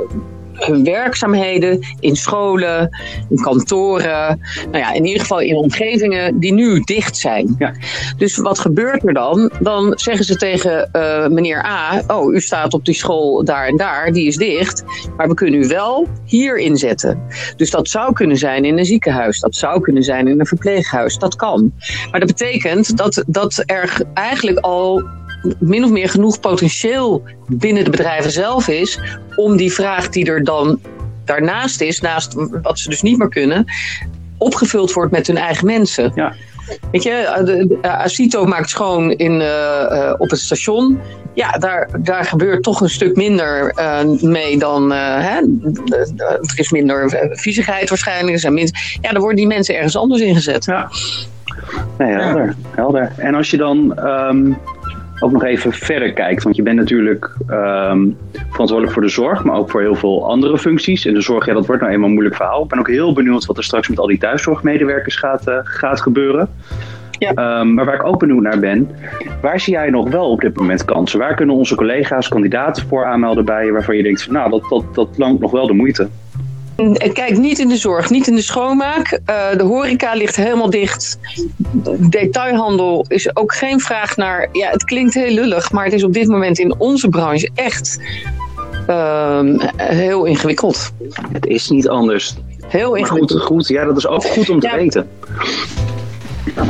hun werkzaamheden in scholen, in kantoren, nou ja, in ieder geval in omgevingen die nu dicht zijn. Dus wat gebeurt er dan? Dan zeggen ze tegen eh, meneer A: Oh, u staat op die school daar en daar, die is dicht, maar we kunnen u wel hier inzetten. Dus dat zou kunnen zijn in een ziekenhuis, dat zou kunnen zijn in een verpleeghuis, dat kan. Maar dat betekent dat, dat er eigenlijk al min of meer genoeg potentieel binnen de bedrijven zelf is om die vraag die er dan daarnaast is, naast wat ze dus niet meer kunnen, opgevuld wordt met hun eigen mensen. Ja. Weet je, de, de- Acito maakt schoon in, eh, eh, op het station. Ja, daar, daar gebeurt toch een stuk minder eh, mee dan. hè? er is minder viezigheid waarschijnlijk. Zijn ja, dan worden die mensen ergens anders ingezet. Ja. Nee, helder, helder. En als je dan ehm, ook nog even verder kijkt, want je bent natuurlijk ehm, verantwoordelijk voor de zorg, maar ook voor heel veel andere functies. En de zorg, ja, dat wordt nou eenmaal een moeilijk verhaal. Ik ben ook heel benieuwd wat er straks met al die thuiszorgmedewerkers gaat, eh, gaat gebeuren. Ehm, maar waar ik ook benieuwd naar ben, waar zie jij nog wel op dit moment kansen? Waar kunnen onze collega's kandidaten voor aanmelden bij je, waarvan je denkt, van, nou, dat, dat, dat langt nog wel de moeite? Kijk, niet in de zorg, niet in de schoonmaak. Eh, de horeca ligt helemaal dicht. Detailhandel is ook geen vraag naar. Ja, het klinkt heel lullig, maar het is op dit moment in onze branche echt ehm, heel ingewikkeld. Het is niet anders. Heel ingewikkeld. goed, goed, ja, dat is ook goed om te Ja. weten.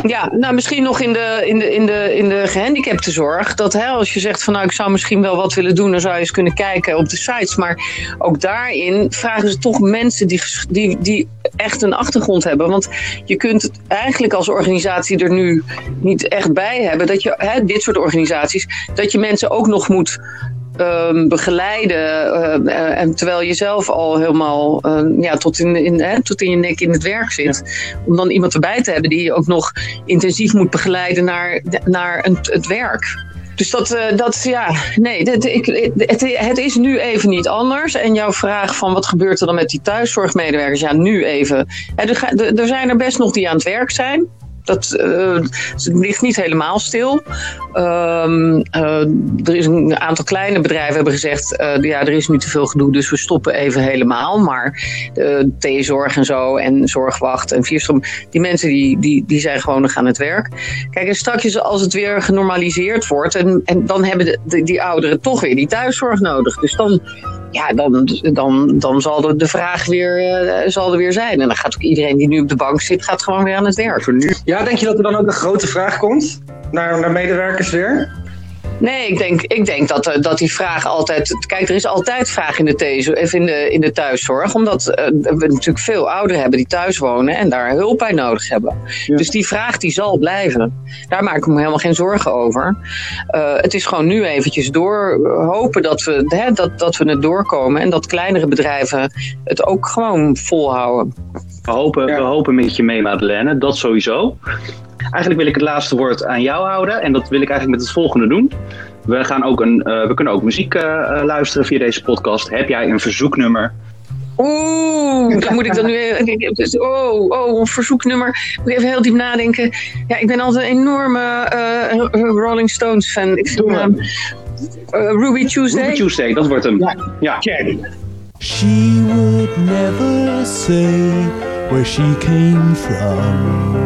Ja, nou misschien nog in de, in de, in de, in de gehandicaptenzorg. Dat hè, als je zegt van nou ik zou misschien wel wat willen doen, dan zou je eens kunnen kijken op de sites. Maar ook daarin vragen ze toch mensen die, die, die echt een achtergrond hebben. Want je kunt het eigenlijk als organisatie er nu niet echt bij hebben. Dat je hè, dit soort organisaties, dat je mensen ook nog moet ehm, begeleiden. eh, en terwijl je zelf al helemaal eh, ja, tot, in, in, hè, tot in je nek in het werk zit. Om dan iemand erbij te hebben die je ook nog intensief moet begeleiden naar, naar een, het werk. Dus dat, eh, dat ja, nee, ik, het, het is nu even niet anders. En jouw vraag van wat gebeurt er dan met die thuiszorgmedewerkers? Ja, nu even. Er zijn er best nog die aan het werk zijn. Dat eh, het ligt niet helemaal stil. Ehm, eh, er is een aantal kleine bedrijven hebben gezegd: eh, ja, er is nu te veel gedoe, dus we stoppen even helemaal. Maar T-zorg en zo, en zorgwacht en vierstroom, die mensen die, die, die zijn gewoon nog aan het werk. Kijk, en straks als het weer genormaliseerd wordt, en, en dan hebben de, de- die ouderen toch weer die thuiszorg nodig. Dus dan, ja, dan, dan, dan zal de, vraag weer, eh, zal er weer zijn. En dan gaat ook iedereen die nu op de bank zit, gaat gewoon weer aan het werk. Ja, denk je dat er dan ook een grote vraag komt naar, naar medewerkers weer? Nee, ik denk, ik denk dat, eh, dat die vraag altijd. Kijk, er is altijd vraag in de, of in de, in de thuiszorg. Omdat eh, we natuurlijk veel ouderen hebben die thuis wonen en daar hulp bij nodig hebben. Dus die vraag die zal blijven. Daar maak ik me helemaal geen zorgen over. Eh, het is gewoon nu eventjes door hopen dat we, hè, dat, dat we het doorkomen. En dat kleinere bedrijven het ook gewoon volhouden. We hopen, we hopen met je mee, Madeleine. Dat sowieso. Eigenlijk wil ik het laatste woord aan jou houden. En dat wil ik eigenlijk met het volgende doen. We, gaan ook een, eh, we kunnen ook muziek eh, eh, luisteren via deze podcast. Heb jij een verzoeknummer? Oeh, dan moet ik dan nu even. dus, Oh, oh, een verzoeknummer. Moet ik even heel diep nadenken. Ja, ik ben altijd een enorme eh, Rolling Stones fan. Ik vind, ehm, eh, Ruby Tuesday. Ruby Tuesday, dat wordt hem. Ja. She would never say where she came from.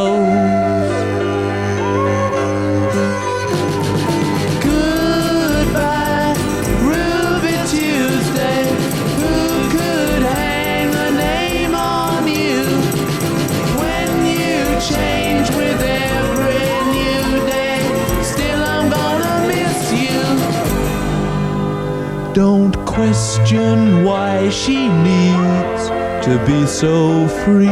Don't question why she needs to be so free.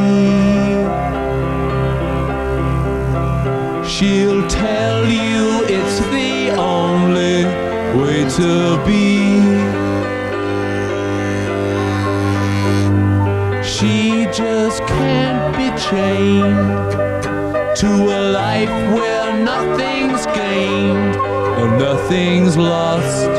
She'll tell you it's the only way to be. She just can't be chained to a life where nothing's gained and nothing's lost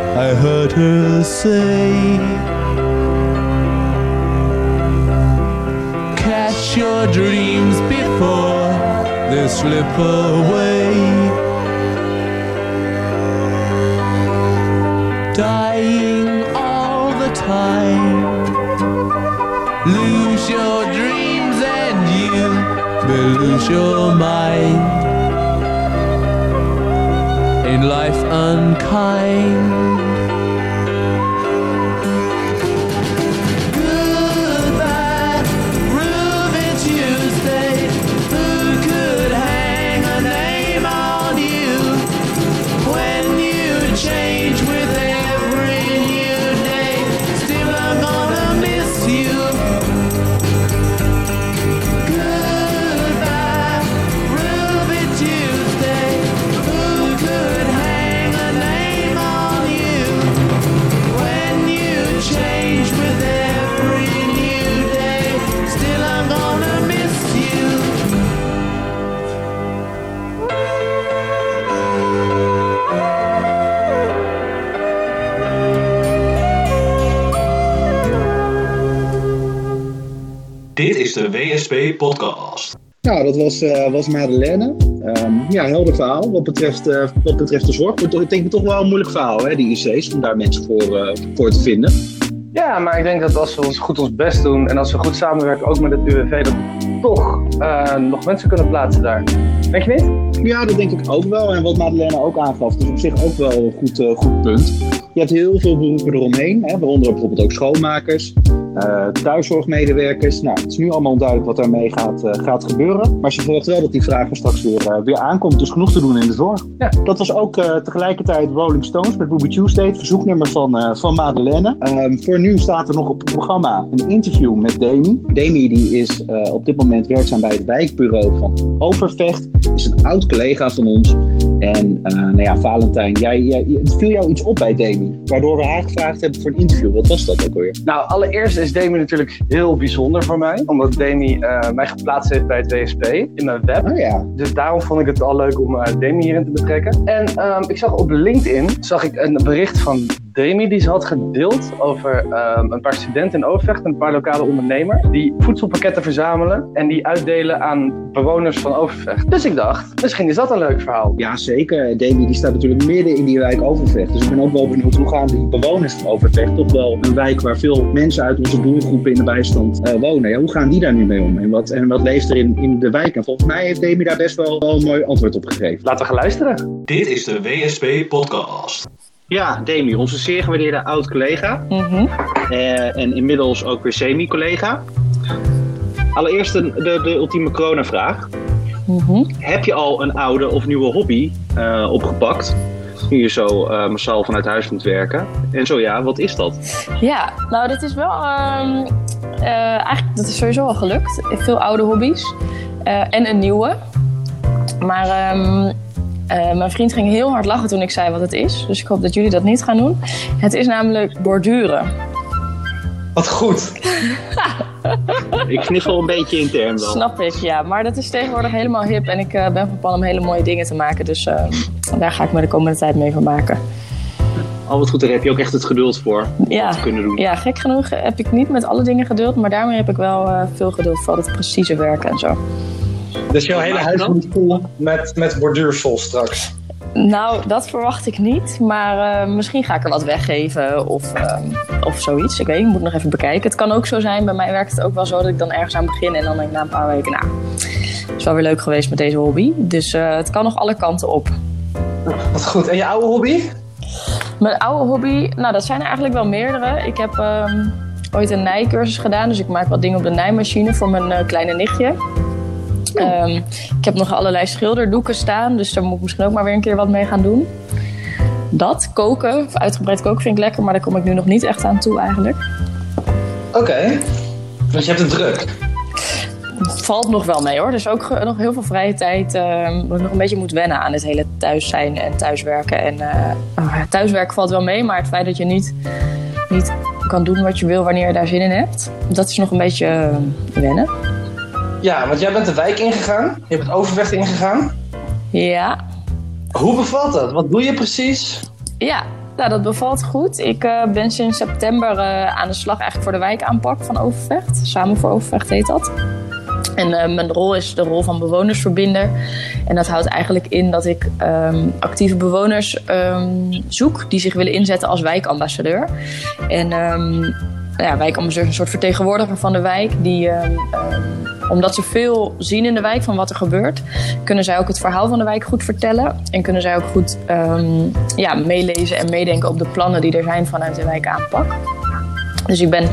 I heard her say. Catch your dreams before they slip away. Dying all the time. Lose your dreams and you may lose your mind. In life unkind. WSP Podcast. Nou, dat was, eh, was Madeleine. Ehm, ja, helder verhaal wat betreft, eh, wat betreft de zorg. Ik denk ik toch wel een moeilijk verhaal, hè, die IC's, om daar mensen voor, eh, voor te vinden. Ja, maar ik denk dat als we ons goed ons best doen en als we goed samenwerken, ook met het UWV, dat we toch eh, nog mensen kunnen plaatsen daar. Denk je niet? Ja, dat denk ik ook wel. En wat Madeleine ook aangaf, is op zich ook wel een goed, goed punt. Je hebt heel veel beroepen eromheen, hè, waaronder bijvoorbeeld ook schoonmakers, eh, thuiszorgmedewerkers. Nou, het is nu allemaal onduidelijk wat daarmee gaat, eh, gaat gebeuren. Maar ze verwachten wel dat die vraag er straks weer, eh, weer aankomt. Dus genoeg te doen in de zorg. Ja. Dat was ook tegelijkertijd Rolling Stones met Ruby Tuesday, het verzoeknummer van, van Madeleine. Ehm, voor nu staat er nog op het programma een interview met Demi. Demi die is op dit moment werkzaam bij het wijkbureau van Overvecht. Is een oud collega van ons. En eh, nou ja, Valentijn, jij, jij, het viel jou iets op bij Demi. Waardoor we haar gevraagd hebben voor een interview. Wat was dat ook alweer? Nou, allereerst is Demi natuurlijk heel bijzonder voor mij. Omdat Demi eh, mij geplaatst heeft bij het WSP in mijn web. Oh ja. Dus daarom vond ik het al leuk om eh, Demi hierin te betrekken. En ehm, ik zag op LinkedIn zag ik een bericht van Demi die ze had gedeeld over ehm, een paar studenten in Overvecht en een paar lokale ondernemers die voedselpakketten verzamelen en die uitdelen aan bewoners van Overvecht. Dus ik dacht, misschien is dat een leuk verhaal. Ja, zeker. Demi die staat natuurlijk midden in die wijk Overvecht. Dus ik ben ook wel benieuwd hoe gaan die bewoners van Overvecht, toch wel een wijk waar veel mensen uit onze doelgroepen in de bijstand eh, wonen. Ja, hoe gaan die daar nu mee om? En wat, en wat leeft er in, in de wijk? En volgens mij heeft Demi daar best wel, wel een mooi antwoord op gegeven. Laten we gaan luisteren. Dit is de WSP Podcast. Ja, Demi, onze zeer gewaardeerde oud-collega. Eh, en inmiddels ook weer semi-collega. Allereerst de, de, de ultieme coronavraag. Heb je al een oude of nieuwe hobby eh, opgepakt? Nu je zo eh, massaal vanuit huis moet werken. En zo ja, wat is dat? Ja, nou dat is wel... ehm, eh, eigenlijk, dat is sowieso al gelukt. Veel oude hobby's. en een nieuwe. Maar ehm, eh, mijn vriend ging heel hard lachen toen ik zei wat het is. Dus ik hoop dat jullie dat niet gaan doen. Het is namelijk borduren. Wat goed. [laughs] Ik kniffel een beetje intern wel. Snap ik, ja. Maar dat is tegenwoordig helemaal hip. En ik eh, ben van plan om hele mooie dingen te maken. Dus eh, daar ga ik me de komende tijd mee van maken. Al wat goed, daar heb je ook echt het geduld voor om Ja. dat te kunnen doen. Ja, gek genoeg heb ik niet met alle dingen geduld. Maar daarmee heb ik wel eh, veel geduld voor het precieze werken en zo. Dus jouw hele huis moet vol met, met borduursel straks. Nou, dat verwacht ik niet. Maar eh, misschien ga ik er wat weggeven of, ehm, of zoiets. Ik weet niet, ik moet nog even bekijken. Het kan ook zo zijn, bij mij werkt het ook wel zo dat ik dan ergens aan begin en dan denk ik na een paar weken, nou, het is wel weer leuk geweest met deze hobby. Dus eh, het kan nog alle kanten op. Wat goed. En je oude hobby? Mijn oude hobby, nou dat zijn er eigenlijk wel meerdere. Ik heb ehm, ooit een nijcursus gedaan, dus ik maak wat dingen op de nijmachine voor mijn eh, kleine nichtje. Ehm, ik heb nog allerlei schilderdoeken staan, dus daar moet ik misschien ook maar weer een keer wat mee gaan doen. Dat, koken, uitgebreid koken vind ik lekker, maar daar kom ik nu nog niet echt aan toe eigenlijk. Oké. Dus je hebt het druk. Valt nog wel mee hoor. Dus ook nog heel veel vrije tijd. ehm dat ik nog een beetje moet wennen aan het hele thuis zijn en thuiswerken. En eh, oh thuiswerken valt wel mee, maar het feit dat je niet, niet kan doen wat je wil wanneer je daar zin in hebt, dat is nog een beetje eh, wennen. Ja, want jij bent de wijk ingegaan. Je bent Overvecht ingegaan. Ja. Hoe bevalt dat? Wat doe je precies? Ja, nou, dat bevalt goed. Ik eh, ben sinds september eh, aan de slag eigenlijk voor de wijkaanpak van Overvecht. Samen voor Overvecht heet dat. En eh, mijn rol is de rol van bewonersverbinder. En dat houdt eigenlijk in dat ik ehm, actieve bewoners ehm, zoek die zich willen inzetten als wijkambassadeur. En ehm, ja, wijkambassadeur is een soort vertegenwoordiger van de wijk. Die, ehm, ehm, omdat ze veel zien in de wijk van wat er gebeurt, kunnen zij ook het verhaal van de wijk goed vertellen. En kunnen zij ook goed ehm, ja, meelezen en meedenken op de plannen die er zijn vanuit de wijkaanpak. Dus ik ben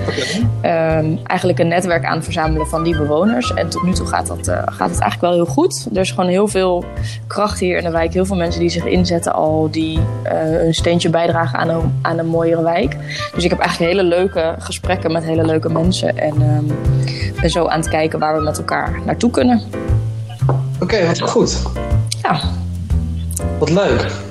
ehm, eigenlijk een netwerk aan het verzamelen van die bewoners. En tot nu toe gaat, dat, eh, gaat het eigenlijk wel heel goed. Er is gewoon heel veel kracht hier in de wijk. Heel veel mensen die zich inzetten al, die eh, hun steentje bijdragen aan een, aan een mooiere wijk. Dus ik heb eigenlijk hele leuke gesprekken met hele leuke mensen. En ehm, ben zo aan het kijken waar we met elkaar naartoe kunnen. Oké, wat goed. Ja. Wat leuk.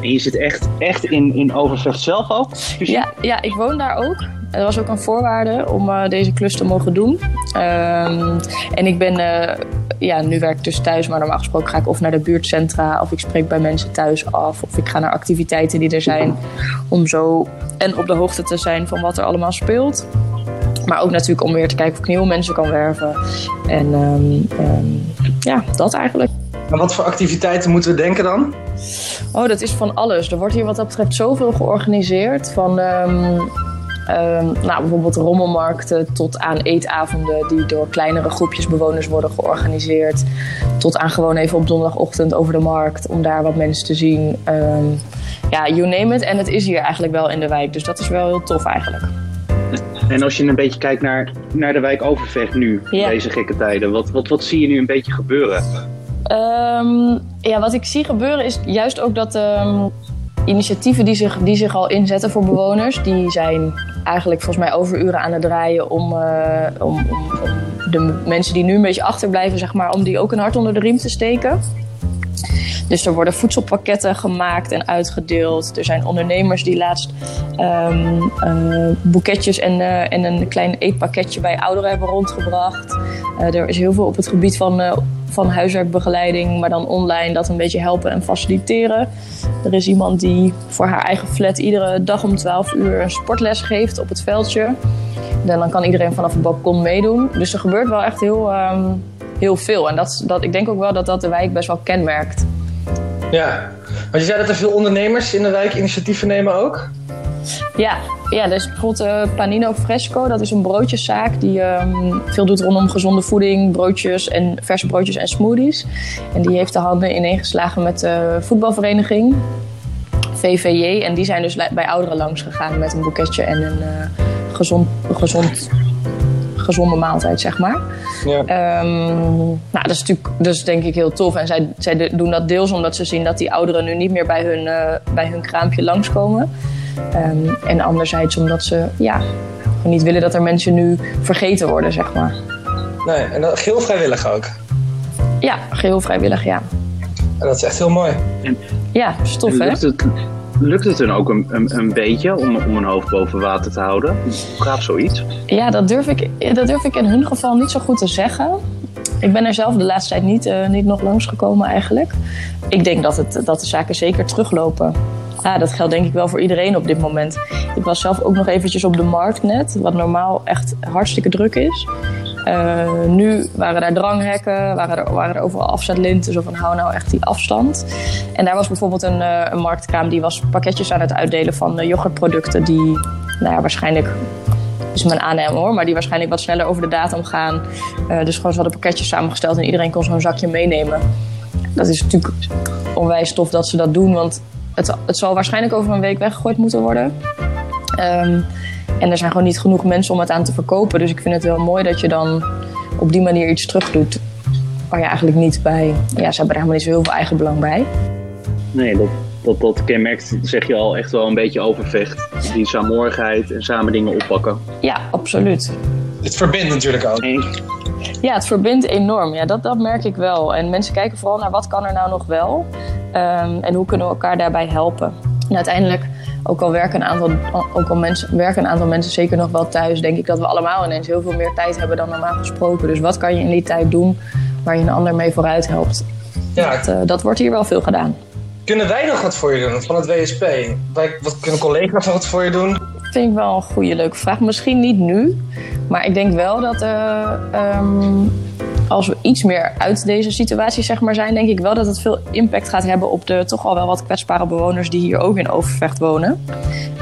En je zit echt, echt in, in Overvecht zelf ook? Ja, ja, ik woon daar ook. Dat was ook een voorwaarde om eh, deze klus te mogen doen. Ehm, en ik ben, eh, ja, nu werk ik dus thuis, maar normaal gesproken ga ik of naar de buurtcentra, of ik spreek bij mensen thuis af, of ik ga naar activiteiten die er zijn, om zo en op de hoogte te zijn van wat er allemaal speelt. Maar ook natuurlijk om weer te kijken of ik nieuwe mensen kan werven. En ehm, ehm, ja, dat eigenlijk. En wat voor activiteiten moeten we denken dan? Oh, dat is van alles. Er wordt hier wat dat betreft zoveel georganiseerd. Van ehm, ehm, nou, bijvoorbeeld rommelmarkten tot aan eetavonden die door kleinere groepjes bewoners worden georganiseerd. Tot aan gewoon even op donderdagochtend over de markt om daar wat mensen te zien. Ehm, ja, you name it. En het is hier eigenlijk wel in de wijk. Dus dat is wel heel tof eigenlijk. En als je een beetje kijkt naar, naar de wijk Overvecht nu, in Ja. deze gekke tijden, wat, wat, wat zie je nu een beetje gebeuren? Ehm, ja, wat ik zie gebeuren is juist ook dat ehm, initiatieven die zich, die zich al inzetten voor bewoners, die zijn eigenlijk volgens mij overuren aan het draaien om, eh, om, om, om de mensen die nu een beetje achterblijven, zeg maar, om die ook een hart onder de riem te steken. Dus er worden voedselpakketten gemaakt en uitgedeeld. Er zijn ondernemers die laatst ehm, eh, boeketjes en, eh, en een klein eetpakketje bij ouderen hebben rondgebracht. Eh, er is heel veel op het gebied van, van huiswerkbegeleiding, maar dan online dat een beetje helpen en faciliteren. Er is iemand die voor haar eigen flat iedere dag om 12 uur een sportles geeft op het veldje. En dan kan iedereen vanaf het balkon meedoen. Dus er gebeurt wel echt heel, ehm, heel veel. En dat, dat, ik denk ook wel dat dat de wijk best wel kenmerkt. Ja, want je zei dat er veel ondernemers in de wijk initiatieven nemen ook. Ja, ja dus bijvoorbeeld eh, Panino Fresco, dat is een broodjeszaak die ehm, veel doet rondom gezonde voeding, broodjes en verse broodjes en smoothies. En die heeft de handen ineengeslagen met de voetbalvereniging VVJ. En die zijn dus bij ouderen langs gegaan met een boeketje en een eh, gezond, gezond, gezonde maaltijd, zeg maar. Ja. Ehm, nou, dat is natuurlijk dus denk ik heel tof. En zij, zij doen dat deels omdat ze zien dat die ouderen nu niet meer bij hun, eh, bij hun kraampje langskomen. Ehm, en anderzijds omdat ze ja, niet willen dat er mensen nu vergeten worden, zeg maar. Nee, en dat geel vrijwillig ook. Ja, geheel vrijwillig, ja. En dat is echt heel mooi. Ja, dat is tof, En hè? Lukt het hun ook een, een, een beetje om, om hun hoofd boven water te houden? Hoe gaat zoiets? Ja, dat durf, ik, dat durf ik in hun geval niet zo goed te zeggen. Ik ben er zelf de laatste tijd niet, eh, niet nog langsgekomen eigenlijk. Ik denk dat, het, dat de zaken zeker teruglopen. Ja, dat geldt denk ik wel voor iedereen op dit moment. Ik was zelf ook nog eventjes op de markt net, wat normaal echt hartstikke druk is. Eh, nu waren daar dranghekken, waren er, waren er overal afzetlinten, zo van hou nou echt die afstand. En daar was bijvoorbeeld een, eh, een marktkraam die was pakketjes aan het uitdelen van eh, yoghurtproducten die nou ja, waarschijnlijk is mijn aannemen hoor, maar die waarschijnlijk wat sneller over de datum gaan. Dus gewoon ze hadden pakketjes samengesteld en iedereen kon zo'n zakje meenemen. Dat is natuurlijk onwijs tof dat ze dat doen, want het, het zal waarschijnlijk over een week weggegooid moeten worden. Ehm, en er zijn gewoon niet genoeg mensen om het aan te verkopen. Dus ik vind het wel mooi dat je dan op die manier iets terug doet. Waar je eigenlijk niet bij. Ja, ze hebben er helemaal niet zo heel veel eigen belang bij. Nee, dat, dat, dat kenmerkt, zeg je al, echt wel een beetje overvecht. Die saamhorigheid en samen dingen oppakken. Ja, absoluut. Het verbindt natuurlijk ook. Ja, het verbindt enorm. Ja, dat, dat merk ik wel. En mensen kijken vooral naar wat kan er nou nog wel. Ehm, en hoe kunnen we elkaar daarbij helpen. En uiteindelijk, ook al, werken een aantal, ook al mensen, werken een aantal mensen zeker nog wel thuis... denk ik dat we allemaal ineens heel veel meer tijd hebben dan normaal gesproken. Dus wat kan je in die tijd doen waar je een ander mee vooruit helpt? Ja. Dat, eh, dat wordt hier wel veel gedaan. Kunnen wij nog wat voor je doen van het WSP? Wij, wat kunnen collega's nog wat voor je doen? vind ik wel een goede, leuke vraag. Misschien niet nu, maar ik denk wel dat eh, ehm, als we iets meer uit deze situatie zeg maar, zijn, denk ik wel dat het veel impact gaat hebben op de toch al wel wat kwetsbare bewoners die hier ook in Overvecht wonen.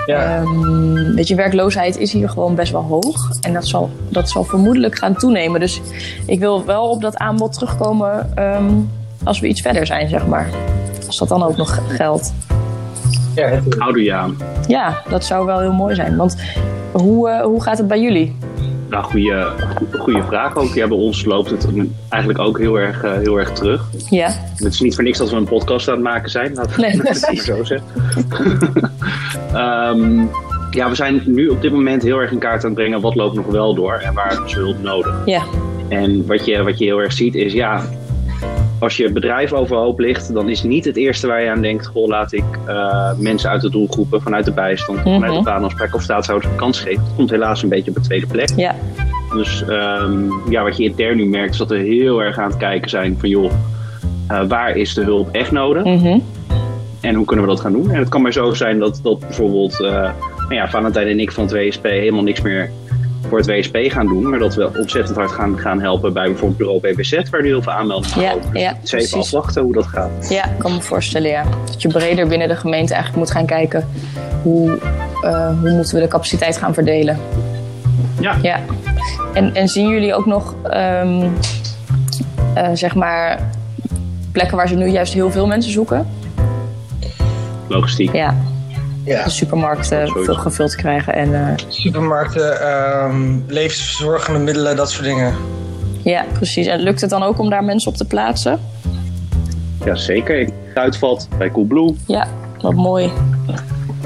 Ja. Ehm, weet je, werkloosheid is hier gewoon best wel hoog. En dat zal, dat zal vermoedelijk gaan toenemen. Dus ik wil wel op dat aanbod terugkomen ehm, als we iets verder zijn, zeg maar. Als dat dan ook nog geldt. Ja, Houdoe je aan. Ja, dat zou wel heel mooi zijn. Want hoe, eh, hoe gaat het bij jullie? Nou, goede, goede vraag ook. Ja, bij ons loopt het eigenlijk ook heel erg, eh, heel erg terug. Ja. Het is niet voor niks dat we een podcast aan het maken zijn. Laten we het zo zeggen. [laughs] Ehm, ja, we zijn nu op dit moment heel erg in kaart aan het brengen wat loopt nog wel door en waar is hulp nodig. Ja. En wat je, wat je heel erg ziet is, ja, als je bedrijf overhoop ligt, dan is niet het eerste waar je aan denkt, goh, laat ik eh, mensen uit de doelgroepen, vanuit de bijstand, Mhm. vanuit de baanafspraak of staatshouders een kans geven. Dat komt helaas een beetje op de tweede plek. Ja. Dus ehm, ja, wat je intern nu merkt, is dat we heel erg aan het kijken zijn van, joh, eh, waar is de hulp echt nodig? Mhm. En hoe kunnen we dat gaan doen? En het kan maar zo zijn dat, dat bijvoorbeeld uh, nou ja, Valentijn en ik van het WSP helemaal niks meer voor het WSP gaan doen, maar dat we ontzettend hard gaan, gaan helpen bij bijvoorbeeld Bureau BBZ, waar nu heel veel aanmeldingen Ja, komen. Dus ja, is even afwachten hoe dat gaat. Ja, ik kan me voorstellen, ja. Dat je breder binnen de gemeente eigenlijk moet gaan kijken hoe, eh, hoe moeten we de capaciteit gaan verdelen. Ja. ja. En, en zien jullie ook nog, ehm, eh, zeg maar, plekken waar ze nu juist heel veel mensen zoeken? Logistiek. Ja. Ja. De supermarkten gevuld te krijgen en eh, Supermarkten, ehm, levensverzorgende middelen, dat soort dingen. ja, precies. En lukt het dan ook om daar mensen op te plaatsen? Ja, zeker. Het uitvalt bij Coolblue. Ja, wat mooi.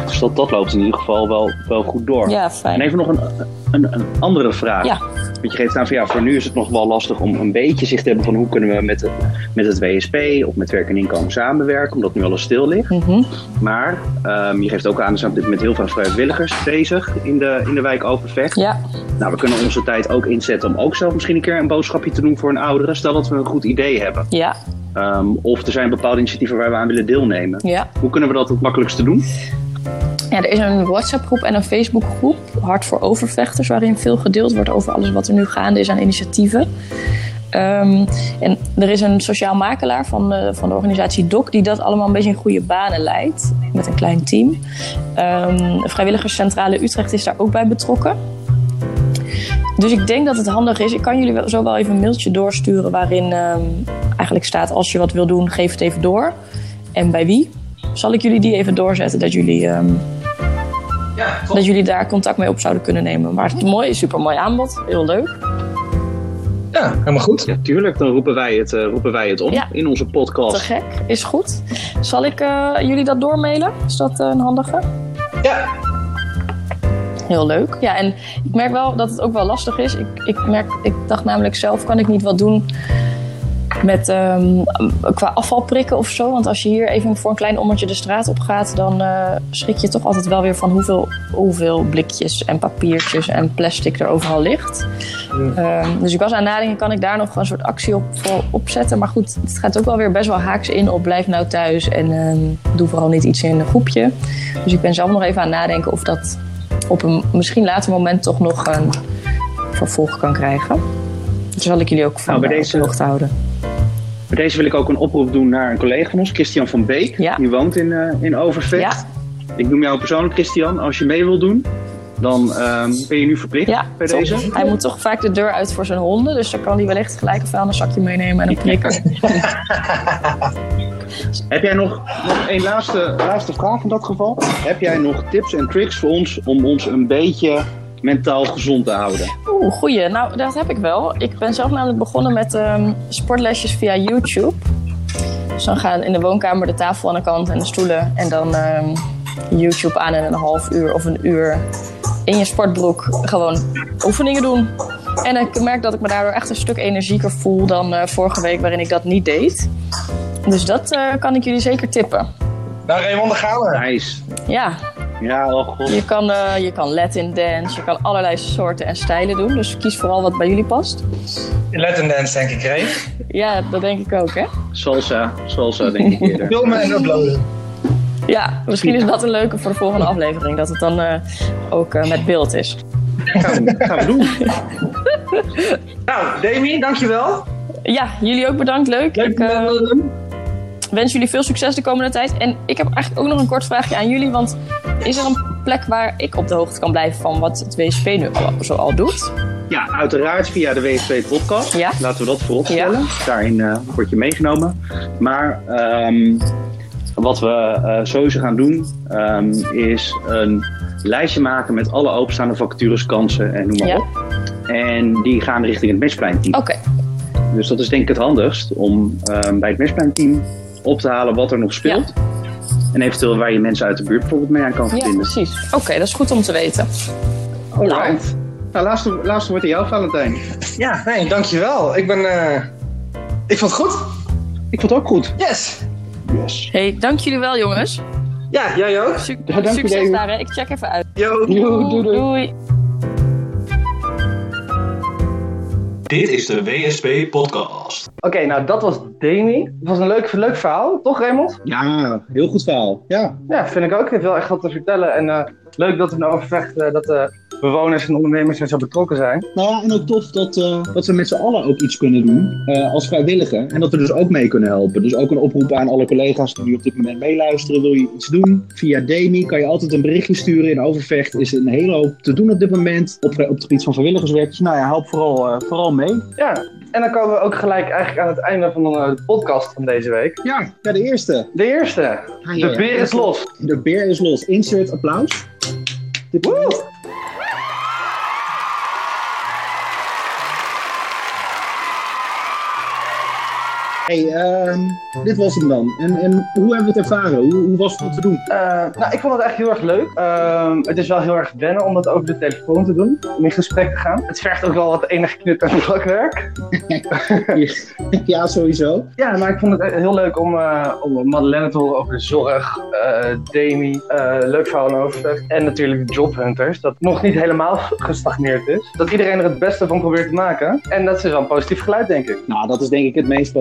Dus dat, dat loopt in ieder geval wel, wel goed door. Ja, fijn. En even nog een, een, een andere vraag. Ja. Want je geeft aan van ja, voor nu is het nog wel lastig om een beetje zicht te hebben van hoe kunnen we met het, met het WSP of met werk en inkomen samenwerken, omdat nu alles stil ligt. Mhm. Maar ehm, je geeft ook aan, er zijn op dit moment heel veel vrijwilligers bezig in de, in de wijk Overvecht. Ja. Nou, we kunnen onze tijd ook inzetten om ook zelf misschien een keer een boodschapje te doen voor een oudere. Stel dat we een goed idee hebben. Ja. Ehm, of er zijn bepaalde initiatieven waar we aan willen deelnemen. Ja. Hoe kunnen we dat het makkelijkste doen? Ja, er is een WhatsApp-groep en een Facebook-groep, Hart voor Overvechters, waarin veel gedeeld wordt over alles wat er nu gaande is aan initiatieven. Ehm, en er is een sociaal makelaar van de, van de organisatie DOC die dat allemaal een beetje in goede banen leidt, met een klein team. De Vrijwilligerscentrale Utrecht is daar ook bij betrokken. Dus ik denk dat het handig is. Ik kan jullie zo wel even een mailtje doorsturen waarin ehm, eigenlijk staat: als je wat wil doen, geef het even door. En bij wie? Zal ik jullie die even doorzetten dat jullie, ehm, dat jullie daar contact mee op zouden kunnen nemen? Maar het is een mooi, super mooi aanbod, heel leuk. Ja, helemaal goed. Ja, tuurlijk. Dan roepen wij het, eh, roepen wij het om Ja. in onze podcast. Te gek, is goed. Zal ik eh, jullie dat doormailen? Is dat eh, een handige? Ja. Heel leuk. Ja, en ik merk wel dat het ook wel lastig is. Ik, ik, merk, ik dacht namelijk zelf, kan ik niet wat doen met ehm, qua afvalprikken of zo? Want als je hier even voor een klein ommetje de straat op gaat, dan eh, schrik je toch altijd wel weer van hoeveel, hoeveel blikjes en papiertjes en plastic er overal ligt. Ehm, dus ik was aan nadenken, kan ik daar nog een soort actie op voor opzetten? Maar goed, het gaat ook wel weer best wel haaks in op blijf nou thuis en ehm, doe vooral niet iets in een groepje. Dus ik ben zelf nog even aan het nadenken of dat op een misschien later moment toch nog een vervolg kan krijgen. Dus zal ik jullie ook van Nou, bij deze- houden. Bij deze wil ik ook een oproep doen naar een collega van ons, Christian van Beek. Die woont in, eh, in Overvecht. Ik noem jou persoonlijk, Christian. Als je mee wil doen, dan ehm, ben je nu verplicht bij Top. deze. Hij moet toch vaak de deur uit voor zijn honden, dus dan kan hij wellicht gelijk een vuilniszakje meenemen en een prikker. [laughs] [laughs] Heb jij nog, nog een laatste, laatste vraag in dat geval? Heb jij nog tips en tricks voor ons om ons een beetje mentaal gezond te houden? Oeh, goeie. Nou, dat heb ik wel. Ik ben zelf namelijk begonnen met ehm, sportlesjes via YouTube. Dus dan gaan in de woonkamer de tafel aan de kant en de stoelen. En dan ehm, YouTube aan en een half uur of een uur in je sportbroek gewoon oefeningen doen. En ik merk dat ik me daardoor echt een stuk energieker voel dan eh, vorige week waarin ik dat niet deed. Dus dat eh, kan ik jullie zeker tippen. Nou, Raymond, daar gaan we. Nice. Ja, Ja, oh god. je kan, eh, je kan Latin dance, je kan allerlei soorten en stijlen doen. Dus kies vooral wat bij jullie past. Latin dance, denk ik, Ray. Ja, dat denk ik ook, hè? Salsa, salsa denk ik eerder. Filmen en uploaden. Ja, misschien is dat een leuke voor de volgende aflevering. Dat het dan eh, ook eh, met beeld is. Gaan we, gaan we doen. [laughs] Nou, Demi, dankjewel. Ja, jullie ook bedankt. Leuk. ik eh, wens jullie veel succes de komende tijd. En ik heb eigenlijk ook nog een kort vraagje aan jullie. Want is er een plek waar ik op de hoogte kan blijven van wat het WSP nu al, zo al doet? Ja, uiteraard via de WSP-podcast. Ja. Laten we dat voorop stellen. Daarin eh, word je meegenomen. Maar ehm, wat we eh, sowieso gaan doen, ehm, is een lijstje maken met alle openstaande vacatures, kansen en noem maar Ja. op. En die gaan richting het Mesplein-team. Oké. Dus dat is denk ik het handigst om ehm, bij het Mesplein-team op te halen wat er nog speelt. En eventueel waar je mensen uit de buurt bijvoorbeeld mee aan kan Ja, verbinden. precies. Oké, dat is goed om te weten. Alright. Nou, laatste, laatste woord aan jou, Valentijn. Ja, nee, dankjewel. Ik ben... eh, Ik vond het goed. Ik vond het ook goed. Yes. Yes. Hey, dank jullie wel, jongens. Ja, jij ook. Su- Ja, succes daar, hè. Ik check even uit. Yo. Yo, doei, doei. Doei. Dit is de WSP Podcast. Oké, nou dat was Demi. Het was een leuk, leuk verhaal, toch Raymond? Ja, heel goed verhaal. Ja. Ja, vind ik ook. Het heeft wel echt wat te vertellen. En eh, leuk dat er nou overvecht eh, dat de bewoners en ondernemers er zo betrokken zijn. Nou ja, en ook tof dat, eh, dat we met z'n allen ook iets kunnen doen eh, als vrijwilliger. En dat we dus ook mee kunnen helpen. Dus ook een oproep aan alle collega's die nu op dit moment meeluisteren. Wil je iets doen? Via Demi kan je altijd een berichtje sturen. In Overvecht is een hele hoop te doen op dit moment. Op, op het gebied van vrijwilligerswerk. Dus nou ja, help vooral, eh, vooral mee. Ja, en dan komen we ook gelijk eigenlijk aan het einde van de podcast van deze week. Ja, ja de eerste. De eerste. De beer is los. De beer is los. Insert applaus. Dit moment. Hey, ehm, dit was hem dan. En, en hoe hebben we het ervaren? Hoe, hoe was het om te doen? Eh, nou, ik vond het echt heel erg leuk. Ehm, het is wel heel erg wennen om dat over de telefoon te doen. Om in gesprek te gaan. Het vergt ook wel wat enig knip- en plakwerk. ja, sowieso. Ja, maar ik vond het heel leuk om, eh, om Madeleine te horen over de zorg, eh Demi, leuk verhaal en overvecht. En natuurlijk de jobhunters, dat nog niet helemaal gestagneerd is. Dat iedereen er het beste van probeert te maken. En dat is wel een positief geluid, denk ik. Nou, dat is denk ik het meest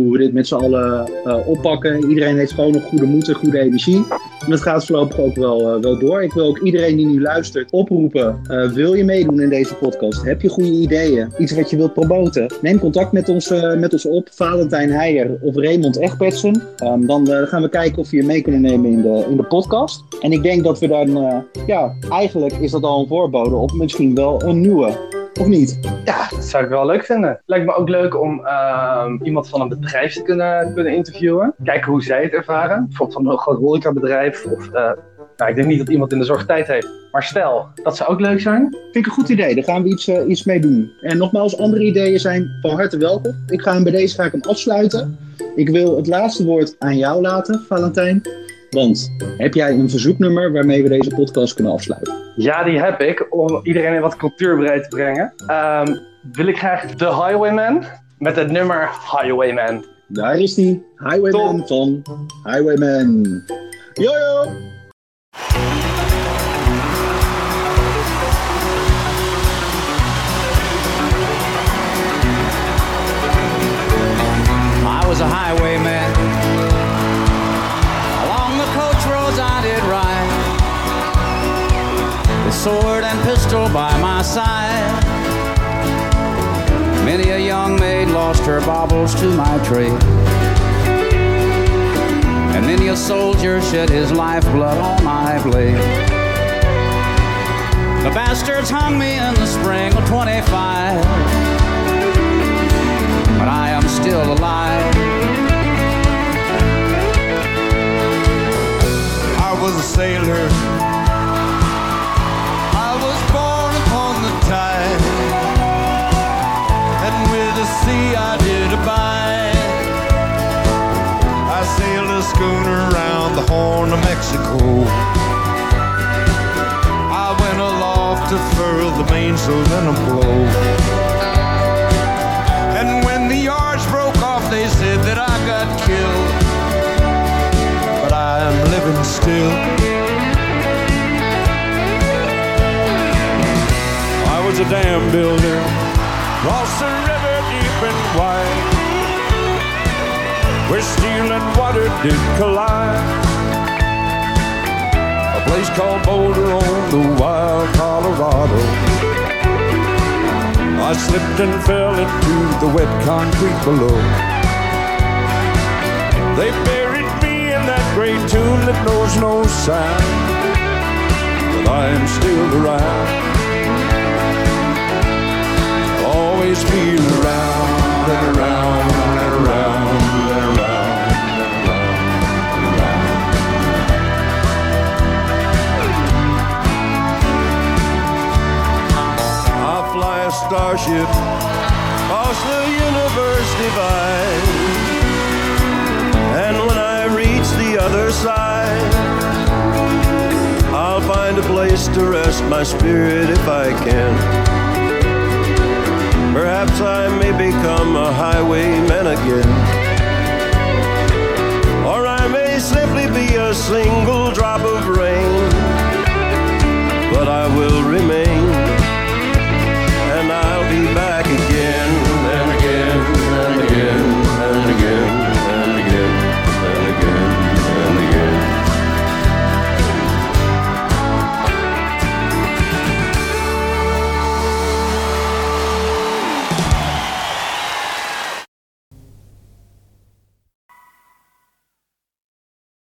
hoe we dit met z'n allen eh, oppakken. Iedereen heeft gewoon nog goede moed en goede energie. En dat gaat voorlopig ook wel, eh, wel door. Ik wil ook iedereen die nu luistert oproepen. eh, wil je meedoen in deze podcast? Heb je goede ideeën? Iets wat je wilt promoten? Neem contact met ons, met ons op. Valentijn Heijer of Raymond Egbertsen. Ehm, dan gaan we kijken of we je mee kunnen nemen in de, in de podcast. En ik denk dat we dan, ja, eigenlijk is dat al een voorbode op misschien wel een nieuwe. Of niet? Ja, dat zou ik wel leuk vinden. Lijkt me ook leuk om ehm, iemand van een bedrijf te kunnen, kunnen interviewen. Kijken hoe zij het ervaren. Bijvoorbeeld van een groot horecabedrijf. Of, eh, nou, ik denk niet dat iemand in de zorg tijd heeft. Maar stel, dat zou ook leuk zijn. Vind ik een goed idee. Daar gaan we iets, eh, iets mee doen. En nogmaals, andere ideeën zijn van harte welkom. Ik ga hem bij deze ga ik hem afsluiten. Ik wil het laatste woord aan jou laten, Valentijn. Want heb jij een verzoeknummer waarmee we deze podcast kunnen afsluiten? Ja, die heb ik. Om iedereen in wat cultuur te brengen. Ehm, wil ik graag The Highwayman. Met het nummer Highwayman. Daar is die. Highwayman van Highwayman. Jojo! Sword and pistol by my side. Many a young maid lost her baubles to my trade. And many a soldier shed his lifeblood on my blade. The bastards hung me in the spring of 25 but I am still alive. I was a sailor. Sea I did abide. I sailed a schooner around the Horn of Mexico. I went aloft to furl the mainsail in a blow. And when the yards broke off, they said that I got killed. But I'm living still. I was a dam builder, across the where steel and water did collide. A place called Boulder on the wild Colorado. I slipped and fell into the wet concrete below. They buried me in that great tomb that knows no sound. But I am still around. Always feel around and around and around starship across the universe divide. And when I reach the other side, I'll find a place to rest my spirit if I can. Perhaps I may become a highwayman again. Or I may simply be a single drop of rain. But I will remain